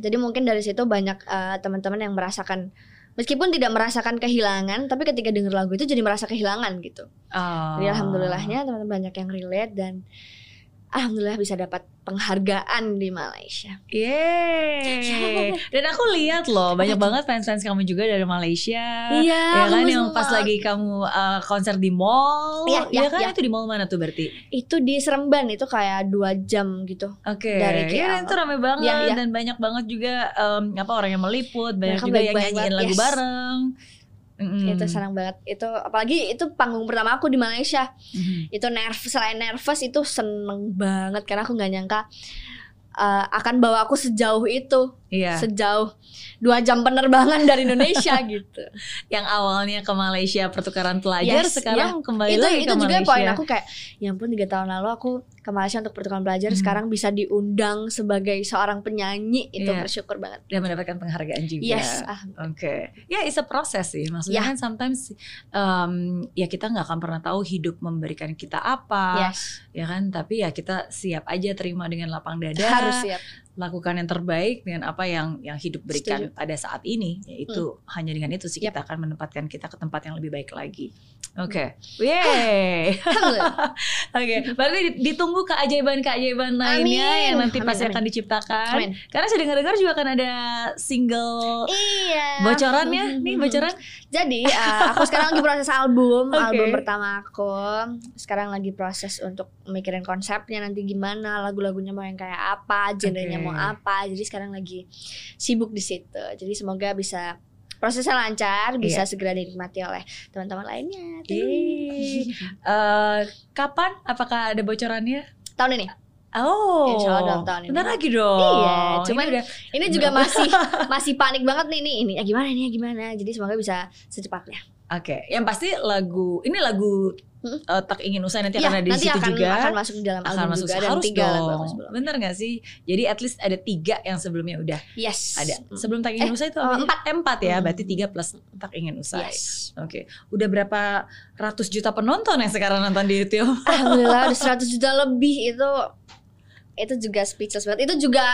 Jadi mungkin dari situ banyak eh, teman-teman yang merasakan meskipun tidak merasakan kehilangan, tapi ketika denger lagu itu jadi merasa kehilangan gitu. Oh. Jadi alhamdulillahnya teman-teman banyak yang relate dan alhamdulillah bisa dapat penghargaan di Malaysia. Yeay. [laughs] Dan aku lihat loh banyak banget fans-fans kamu juga dari Malaysia. Iya, Ya kan yang pas lagi kamu uh, konser di mall. Iya, Iya iya, kan iya. itu di mall mana tuh berarti? itu di Seremban itu kayak dua jam gitu. Oke. Dari Iya, KL. itu rame banget iya. dan banyak banget juga em, apa orang yang meliput, banyak Mereka juga yang nyanyiin lagu yes. bareng. Mm-mm. Itu senang banget. Itu apalagi itu panggung pertama aku di Malaysia. Mhm. itu nervous selain nervous itu seneng banget karena aku nggak nyangka uh, akan bawa aku sejauh itu Iya. sejauh dua jam penerbangan dari Indonesia [laughs] gitu Yang awalnya ke Malaysia pertukaran pelajar Yes, sekarang kembali itu lagi itu ke juga Malaysia. poin aku kayak ya ampun tiga tahun lalu aku ke Malaysia untuk pertukaran pelajar Hmm. sekarang bisa diundang sebagai seorang penyanyi itu Iya. bersyukur banget dan mendapatkan penghargaan juga. yes ah, Oke, ya it's a proses sih. Maksudnya Ya. kan sometimes um, ya kita nggak akan pernah tahu hidup memberikan kita apa, yes ya kan? Tapi ya kita siap aja terima dengan lapang dada, harus siap lakukan yang terbaik dengan apa yang yang hidup berikan pada saat ini. Yaitu hanya dengan itu sih Hmm. Yap. kita akan menempatkan kita ke tempat yang lebih baik lagi. Oke, yeay. Alhamdulillah. [laughs] Oke, berarti ditunggu keajaiban-keajaiban lainnya Amin. yang nanti pasti akan diciptakan. Amin. Karena saya dengar-dengar juga akan ada single iya bocorannya nih bocoran Jadi uh, aku sekarang lagi proses album, Oke. album pertama aku. Sekarang lagi proses untuk mikirin konsepnya nanti gimana, lagu-lagunya mau yang kayak apa, genrenya Oke. mau apa. Jadi sekarang lagi sibuk di situ. Jadi semoga bisa prosesnya lancar, bisa Iya. segera dinikmati oleh teman-teman lainnya. Yeay. Eh, kapan? Apakah ada bocorannya? Tahun ini. Oh, Insya Allah tahun ini. Bentar lagi dong. Iya, Ini cuman udah Ini juga masih [laughs] masih panik banget nih ini ini ya gimana ini ya gimana. Jadi semoga bisa secepatnya. Oke, yang pasti lagu ini lagu Hmm? uh, tak ingin usaha nanti Iya, akan ada di nanti situ akan, juga akan masuk di dalam akan album masuk juga dan harus tiga lagu dong sebelumnya. bener gak sih jadi at least ada tiga yang sebelumnya udah Yes. ada sebelum tak ingin Eh, usaha itu eh, apa empat. Eh, empat ya Hmm. berarti tiga plus tak ingin usaha Yes. oke udah berapa ratus juta penonton yang sekarang nonton di YouTube [laughs] Alhamdulillah udah 100 juta lebih itu itu juga speechless banget. Itu juga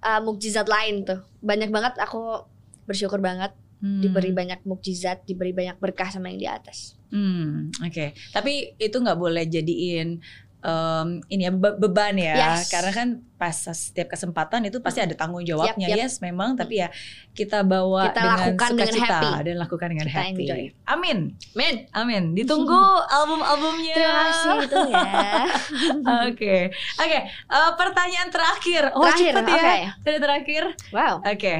uh, mukjizat lain tuh. Banyak banget aku bersyukur banget Hmm. diberi banyak mukjizat, diberi banyak berkah sama yang di atas. Hmm, oke. Tapi itu nggak boleh jadiin em, ini ya be- beban ya, Yes. karena kan pas setiap kesempatan itu pasti ada tanggung jawabnya. Yap, yap. Yes, memang. Tapi ya kita bawa Kita dengan lakukan dengan happy. dan lakukan dengan Kita happy. enjoy. Amin, Men, amin. Ditunggu [laughs] album-albumnya. terima kasih itu ya. [laughs] Oke, oke. Eh, pertanyaan terakhir. Oh Terakhir, cepet ya. oke. Ada terakhir. Wow. Oke.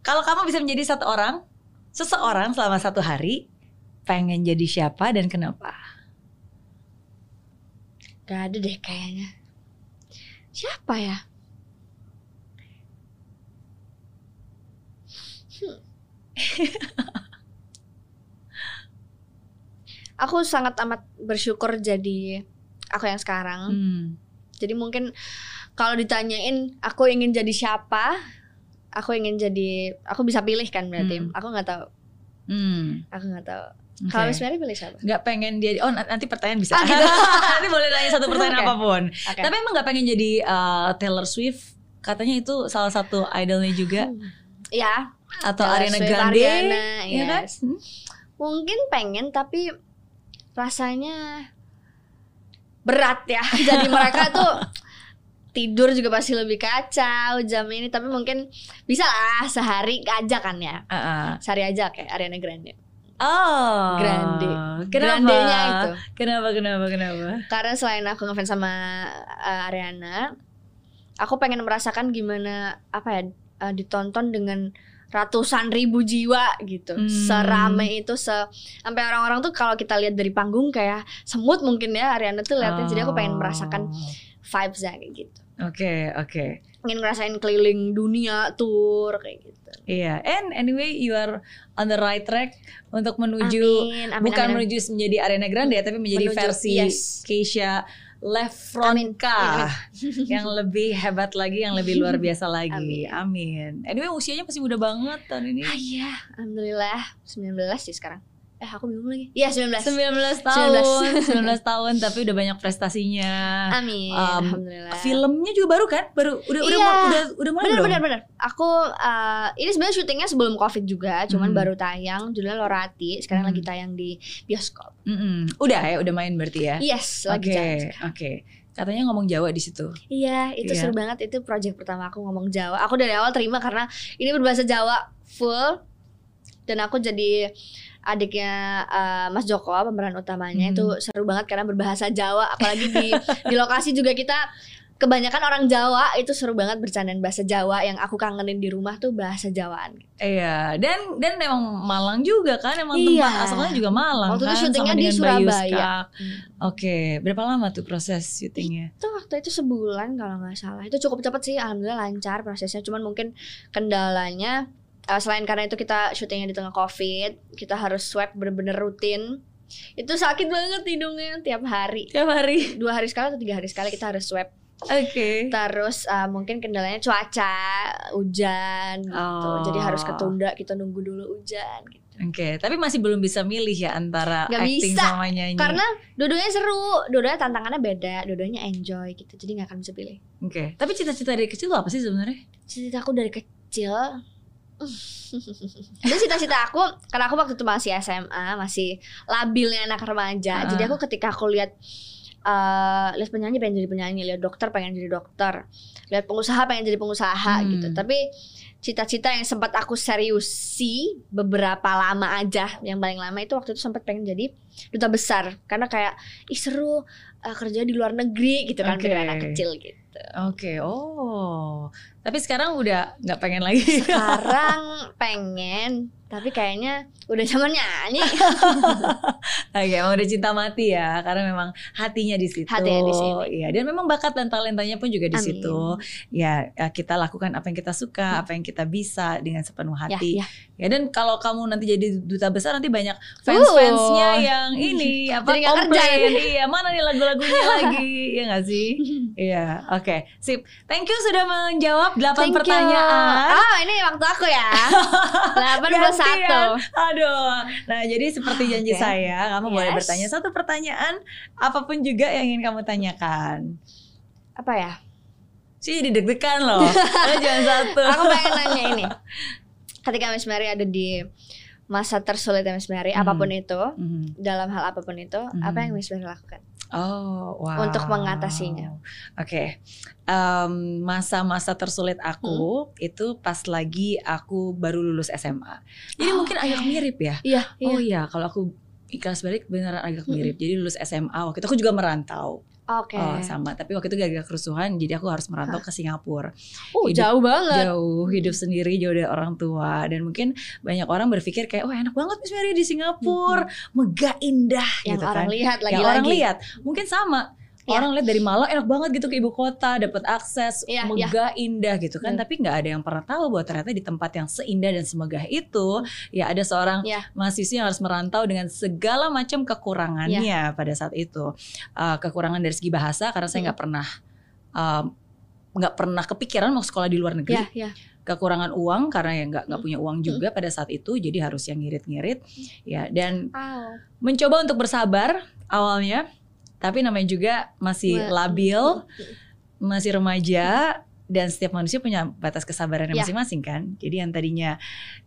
Kalau kamu bisa menjadi satu orang, seseorang selama satu hari, pengen jadi siapa dan kenapa? Gak ada deh kayaknya. Siapa ya? Hmm. [laughs] aku sangat amat bersyukur jadi aku yang sekarang. Hmm. Jadi mungkin kalau ditanyain aku ingin jadi siapa, aku ingin jadi aku bisa pilih kan berarti. Hmm. Aku nggak tahu. Hmm. Aku nggak tahu. Oke. Kalau Miss Mary pilih siapa? nggak pengen jadi oh nanti pertanyaan bisa Ah, gitu. [laughs] nanti boleh tanya satu pertanyaan Oke. apa pun Oke. tapi emang nggak pengen jadi uh, Taylor Swift katanya itu salah satu idolnya juga Hmm. [sighs] Ya, atau Taylor Ariana Swift, Grande Ariana, ya kan yes. Hmm. mungkin pengen tapi rasanya berat ya. [laughs] Jadi mereka tuh [laughs] tidur juga pasti lebih kacau jam ini tapi mungkin bisa lah sehari aja kan ya. Ah, ah. Sehari aja kayak Ariana Grande. Oh Grande. kenapa Grandenya itu. kenapa kenapa kenapa Karena selain aku ngefans sama uh, Ariana, aku pengen merasakan gimana apa ya uh, ditonton dengan ratusan ribu jiwa gitu. Hmm. Serame itu se sampai orang-orang tuh kalau kita lihat dari panggung kayak semut mungkin ya Ariana tuh lihatnya. Jadi aku pengen merasakan Vibes-nya kayak gitu. Oke, oke. Ingin ngerasain keliling dunia tour kayak gitu. Iya, and anyway you are on the right track untuk menuju Amin, amin, bukan amin, amin. menuju menjadi Ariana Grande ya, tapi menjadi Menuju, versi yes. Keisha amin, yang lebih hebat lagi, yang lebih luar biasa lagi. Amin. Amin. Anyway usianya masih muda banget tahun ini. Ah iya, alhamdulillah 19 sih sekarang. Eh aku bingung lagi. Iya 19. 19 tahun, [laughs] 19 tahun tapi udah banyak prestasinya. Amin, Um, alhamdulillah. Filmnya juga baru kan? Baru udah udah Iya. udah udah mulai Bener belum? bener bener. Aku uh, ini sebenarnya syutingnya sebelum covid juga, cuman Hmm. baru tayang. Judulnya Lorati. Sekarang Hmm. lagi tayang di bioskop. Mm-mm. Udah ya, udah main berarti ya. Yes, Oke, lagi jalan oke. sekarang. Katanya ngomong Jawa di situ. Iya, itu Iya. seru banget. Itu project pertama aku ngomong Jawa. Aku dari awal terima karena ini berbahasa Jawa full. Dan aku jadi adiknya uh, Mas Joko pemeran utamanya Hmm. itu seru banget karena berbahasa Jawa. Apalagi di di lokasi juga kita kebanyakan orang Jawa itu seru banget bercandaan bahasa Jawa yang aku kangenin di rumah tuh bahasa Jawaan. Iya, dan dan emang Malang juga kan, emang Iya. tempat asalnya juga Malang Waktu itu kan, syutingnya sama di Surabaya. Hmm. Oke, berapa lama tuh proses syutingnya? Itu waktu itu sebulan kalau nggak salah. Itu cukup cepat sih, alhamdulillah lancar prosesnya. Cuman mungkin kendalanya eh, selain karena itu kita syutingnya di tengah covid, kita harus swab bener-bener rutin. Itu sakit banget hidungnya tiap hari. Tiap hari. Dua hari sekali atau tiga hari sekali kita harus swab. Oke. Terus eh, mungkin kendalanya cuaca, hujan gitu. Oh. Jadi harus ketunda, kita nunggu dulu hujan gitu. Oke, tapi masih belum bisa milih ya antara Nggak acting bisa, sama nyanyi. Karena dua-duanya seru, dua-duanya tantangannya beda, dua-duanya enjoy gitu. Jadi nggak akan bisa pilih. Oke, tapi cita-cita dari kecil tuh apa sih sebenarnya? cita aku dari kecil [laughs] itu cita-cita aku karena aku waktu itu masih SMA masih labilnya anak remaja Ah. jadi aku ketika aku lihat eh lihat penyanyi pengen jadi penyanyi lihat dokter pengen jadi dokter lihat pengusaha pengen jadi pengusaha Hmm. gitu tapi cita-cita yang sempat aku seriusi beberapa lama aja yang paling lama itu waktu itu sempat pengen jadi duta besar karena kayak ih seru eh, kerja di luar negeri gitu kan dari anak kecil gitu Oke, oh. Tapi sekarang udah nggak pengen lagi. sekarang [laughs] pengen Tapi kayaknya udah zaman nyanyi. [laughs] Oke, emang udah cinta mati ya, karena memang hatinya di situ. Hatinya di sini. Iya, dan memang bakat dan talentanya pun juga di Amin. situ. Ya, ya, kita lakukan apa yang kita suka, apa yang kita bisa dengan sepenuh ya, hati. ya. Ya, dan kalau kamu nanti jadi duta besar nanti banyak fans-fansnya Uh. yang [laughs] ini apa Jadi komplain. iya, mana nih lagu-lagunya lagi? Iya nggak sih? Iya, oke. Sip. Thank you sudah menjawab 8 Thank you. pertanyaan. Oh, ini waktu aku ya. [laughs] 81. Gantian. Aduh. Nah, jadi seperti janji Oke. saya, kamu boleh Yes. bertanya satu pertanyaan apa pun juga yang ingin kamu tanyakan. Apa ya? Sih deg-degan loh. Karena jangan [laughs] satu. Aku pengen nanya ini. Ketika Miss Mary ada di masa tersulit Miss Mary, Hmm. apa pun itu, Mhm. dalam hal apa pun itu, apa yang Miss Mary lakukan? Oh, wow. Untuk mengatasinya. Oke. Em, masa-masa tersulit aku Hmm. itu pas lagi aku baru lulus SMA. Jadi Oh, mungkin agak oke. mirip ya. Iya, Oh iya, kalau aku ikhlas balik beneran agak mirip. Jadi lulus SMA waktu itu aku juga merantau. Oke. Oh, sama. Tapi waktu itu gak kerusuhan, jadi aku harus merantau ke Singapura. Oh, Hidup jauh banget. Jauh, hidup sendiri, jauh dari orang tua. Dan mungkin banyak orang berpikir kayak, wah enak banget Miss Mary di Singapura, megah indah Yang gitu orang kan. lihat Yang orang lagi-lagi. lihat, mungkin sama. Ya. Orang lihat dari Malang enak banget gitu ke ibu kota, dapat akses, Iya, megah, indah gitu kan. Hmm. Tapi nggak ada yang pernah tahu bahwa ternyata di tempat yang seindah dan semegah itu, ya ada seorang Ya. mahasiswa yang harus merantau dengan segala macam kekurangannya pada saat itu. Uh, kekurangan dari segi bahasa karena saya Hmm. nggak pernah um, nggak pernah kepikiran mau sekolah di luar negeri. Ya, ya. Kekurangan uang karena ya nggak nggak Hmm. punya uang juga pada saat itu, jadi harus yang ngirit-ngirit. Ya dan mencoba untuk bersabar awalnya, tapi namanya juga masih labil, [laughs] masih remaja dan setiap manusia punya batas kesabarannya Ya. masing-masing kan. Jadi yang tadinya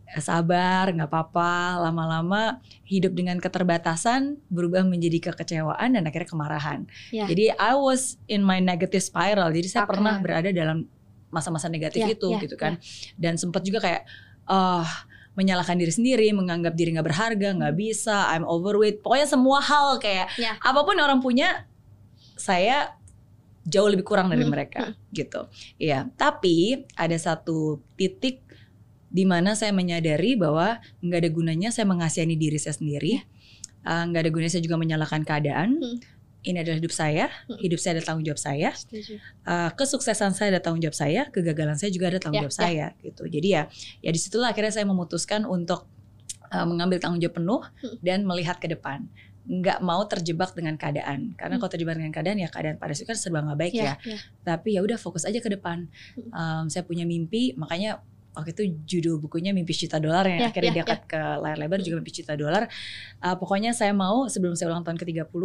eh, sabar, nggak apa-apa, lama-lama hidup dengan keterbatasan berubah menjadi kekecewaan dan akhirnya kemarahan. Ya. Jadi I was in my negative spiral. Jadi saya Oke. pernah berada dalam masa-masa negatif Ya, itu ya, gitu kan. Dan sempat juga kayak ah menyalahkan diri sendiri, menganggap diri nggak berharga, nggak bisa, I'm overweight. Pokoknya semua hal kayak Ya. apa pun orang punya, saya jauh lebih kurang dari Hmm, mereka gitu. Iya, tapi ada satu titik di mana saya menyadari bahwa nggak ada gunanya saya mengasihani diri saya sendiri, Eh, nggak ada gunanya saya juga menyalahkan keadaan. Hmm. Ini adalah hidup saya, Hmm. hidup saya ada tanggung jawab saya, Setuju. Eh, kesuksesan saya ada tanggung jawab saya, kegagalan saya juga ada tanggung Ya, jawab saya gitu. Jadi ya, ya di situlah akhirnya saya memutuskan untuk eh, mengambil tanggung jawab penuh Hmm. dan melihat ke depan. Nggak mau terjebak dengan keadaan, karena Hmm. kalau terjebak dengan keadaan ya keadaan pada saat itu kan serba nggak baik ya. Ya, ya. Tapi ya udah fokus aja ke depan. Hmm. Em, saya punya mimpi, makanya waktu itu judul bukunya mimpi juta dolar yang Ya, akhirnya ya, diangkat ke layar lebar juga mimpi juta dolar. Eh, pokoknya saya mau sebelum saya ulang tahun ke-30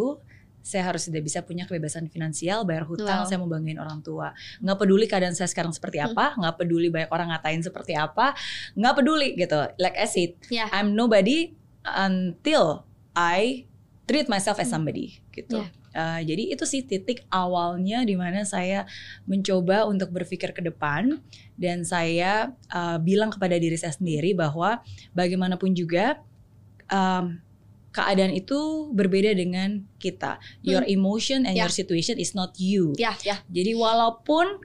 saya harus sudah bisa punya kebebasan finansial, bayar hutang, Wow. saya mau banggain orang tua. Nggak peduli keadaan saya sekarang seperti Hmm. apa, nggak peduli banyak orang ngatain seperti apa, nggak peduli gitu. Like I said, Ya. I'm nobody until I treat myself as somebody gitu. Ya. Uh, jadi itu sih titik awalnya di mana saya mencoba untuk berpikir ke depan dan saya uh, bilang kepada diri saya sendiri bahwa bagaimanapun juga um, keadaan itu berbeda dengan kita. Your emotion and Ya. your situation is not you. Ya, ya. Jadi walaupun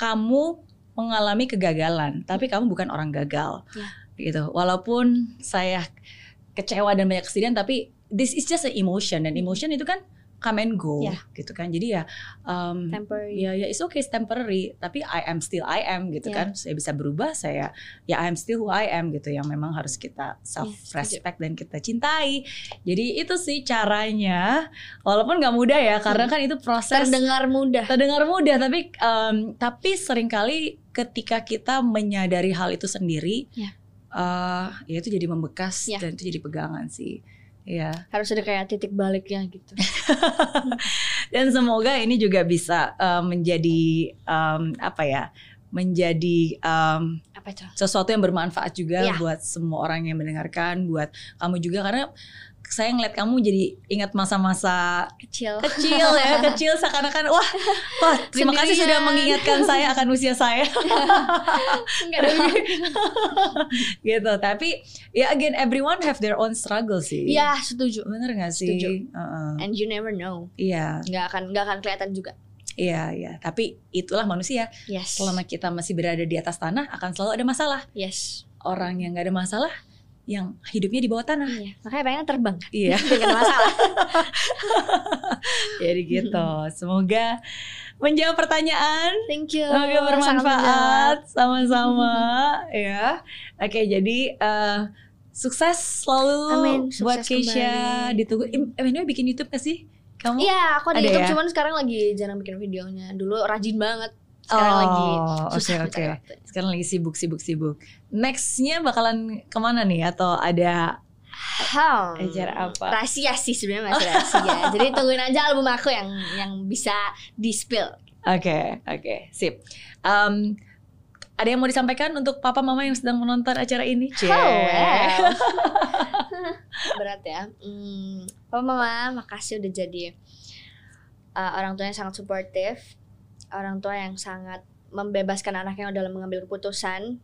kamu mengalami kegagalan, tapi kamu bukan orang gagal. Ya. Gitu. Walaupun saya kecewa dan banyak kesedihan, tapi this is just an emotion dan emotion itu kan come and go Ya. gitu kan. Jadi ya um, Temporary. ya ya it's okay it's temporary, tapi I am still I am gitu Ya. kan. Saya bisa berubah, saya ya I am still who I am gitu yang memang harus kita self respect dan kita cintai. Jadi itu sih caranya. Walaupun nggak mudah ya karena kan itu proses Terdengar mudah. terdengar mudah tapi em, tapi sering kali ketika kita menyadari hal itu sendiri Ya. eh, ya itu jadi membekas Ya. dan itu jadi pegangan sih ya Harus ada kayak titik baliknya gitu. [laughs] dan semoga ini juga bisa eh, menjadi em, apa ya menjadi em, Apa itu? sesuatu yang bermanfaat juga Ya. buat semua orang yang mendengarkan buat kamu juga karena saya ngeliat kamu jadi ingat masa-masa Kecil. kecil ya [laughs] kecil seakan-akan wah wah terima kasih sudah mengingatkan saya akan usia saya [laughs] Enggak [laughs] gitu tapi ya again everyone have their own struggle sih Iya, setuju. bener gak sih Setuju. Heeh. And you never know. iya Nggak akan nggak akan kelihatan juga. iya iya tapi itulah manusia Yes. selama kita masih berada di atas tanah akan selalu ada masalah Yes. orang yang nggak ada masalah yang hidupnya di bawah tanah. Iya, makanya pengen terbang. Iya. [laughs] Dengan masalah. [laughs] Jadi gitu. Semoga menjawab pertanyaan. Thank you. Semoga bermanfaat sama-sama ya. Oke, jadi eh, sukses selalu Amin, buat sukses Keisha. kembali. Ditunggu. Im- Emmanuel bikin YouTube gak sih? Kamu? Iya, aku ada, Ada YouTube ya? cuman sekarang lagi jarang bikin videonya. Dulu rajin banget. Sekarang Oh, lagi [laughs] oke susah oke. mencari waktu. Sekarang lagi sibuk sibuk sibuk. Nextnya bakalan ke mana nih? Atau ada Hmm. Acara apa? Rahasia sih sebenarnya masih rahasia. [laughs] Jadi tungguin aja album aku yang yang bisa di spill. Oke, oke, sip. Em, ada yang mau disampaikan untuk papa mama yang sedang menonton acara ini? Oh, wow. [laughs] Berat ya. Hmm, Papa Mama, makasih udah jadi uh, orang tua yang sangat suportif, orang tua yang sangat membebaskan anaknya dalam mengambil keputusan.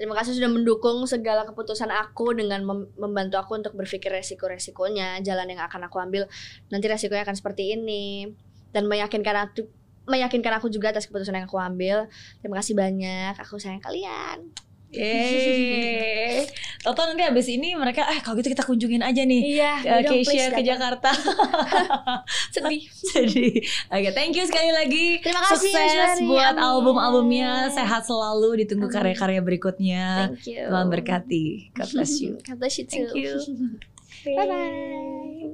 Terima kasih sudah mendukung segala keputusan aku dengan mem- membantu aku untuk berpikir resiko-resikonya, jalan yang akan aku ambil. Nanti resikonya akan seperti ini dan meyakinkan aku meyakinkan aku juga atas keputusan yang aku ambil. Terima kasih banyak. Aku sayang kalian. Yeay. [laughs] Toto nanti habis ini mereka, eh kalau gitu kita kunjungin aja nih. Iya, dong, Keisha ke. Jakarta. [laughs] Sedih. [laughs] Jadi, oke, thank you sekali lagi. Terima kasih, Sukses Aishwarya. buat album-albumnya. Sehat selalu. Ditunggu Amin. karya-karya berikutnya. Thank you. Tuhan berkati. God bless you. God bless you too. Thank you. Bye bye.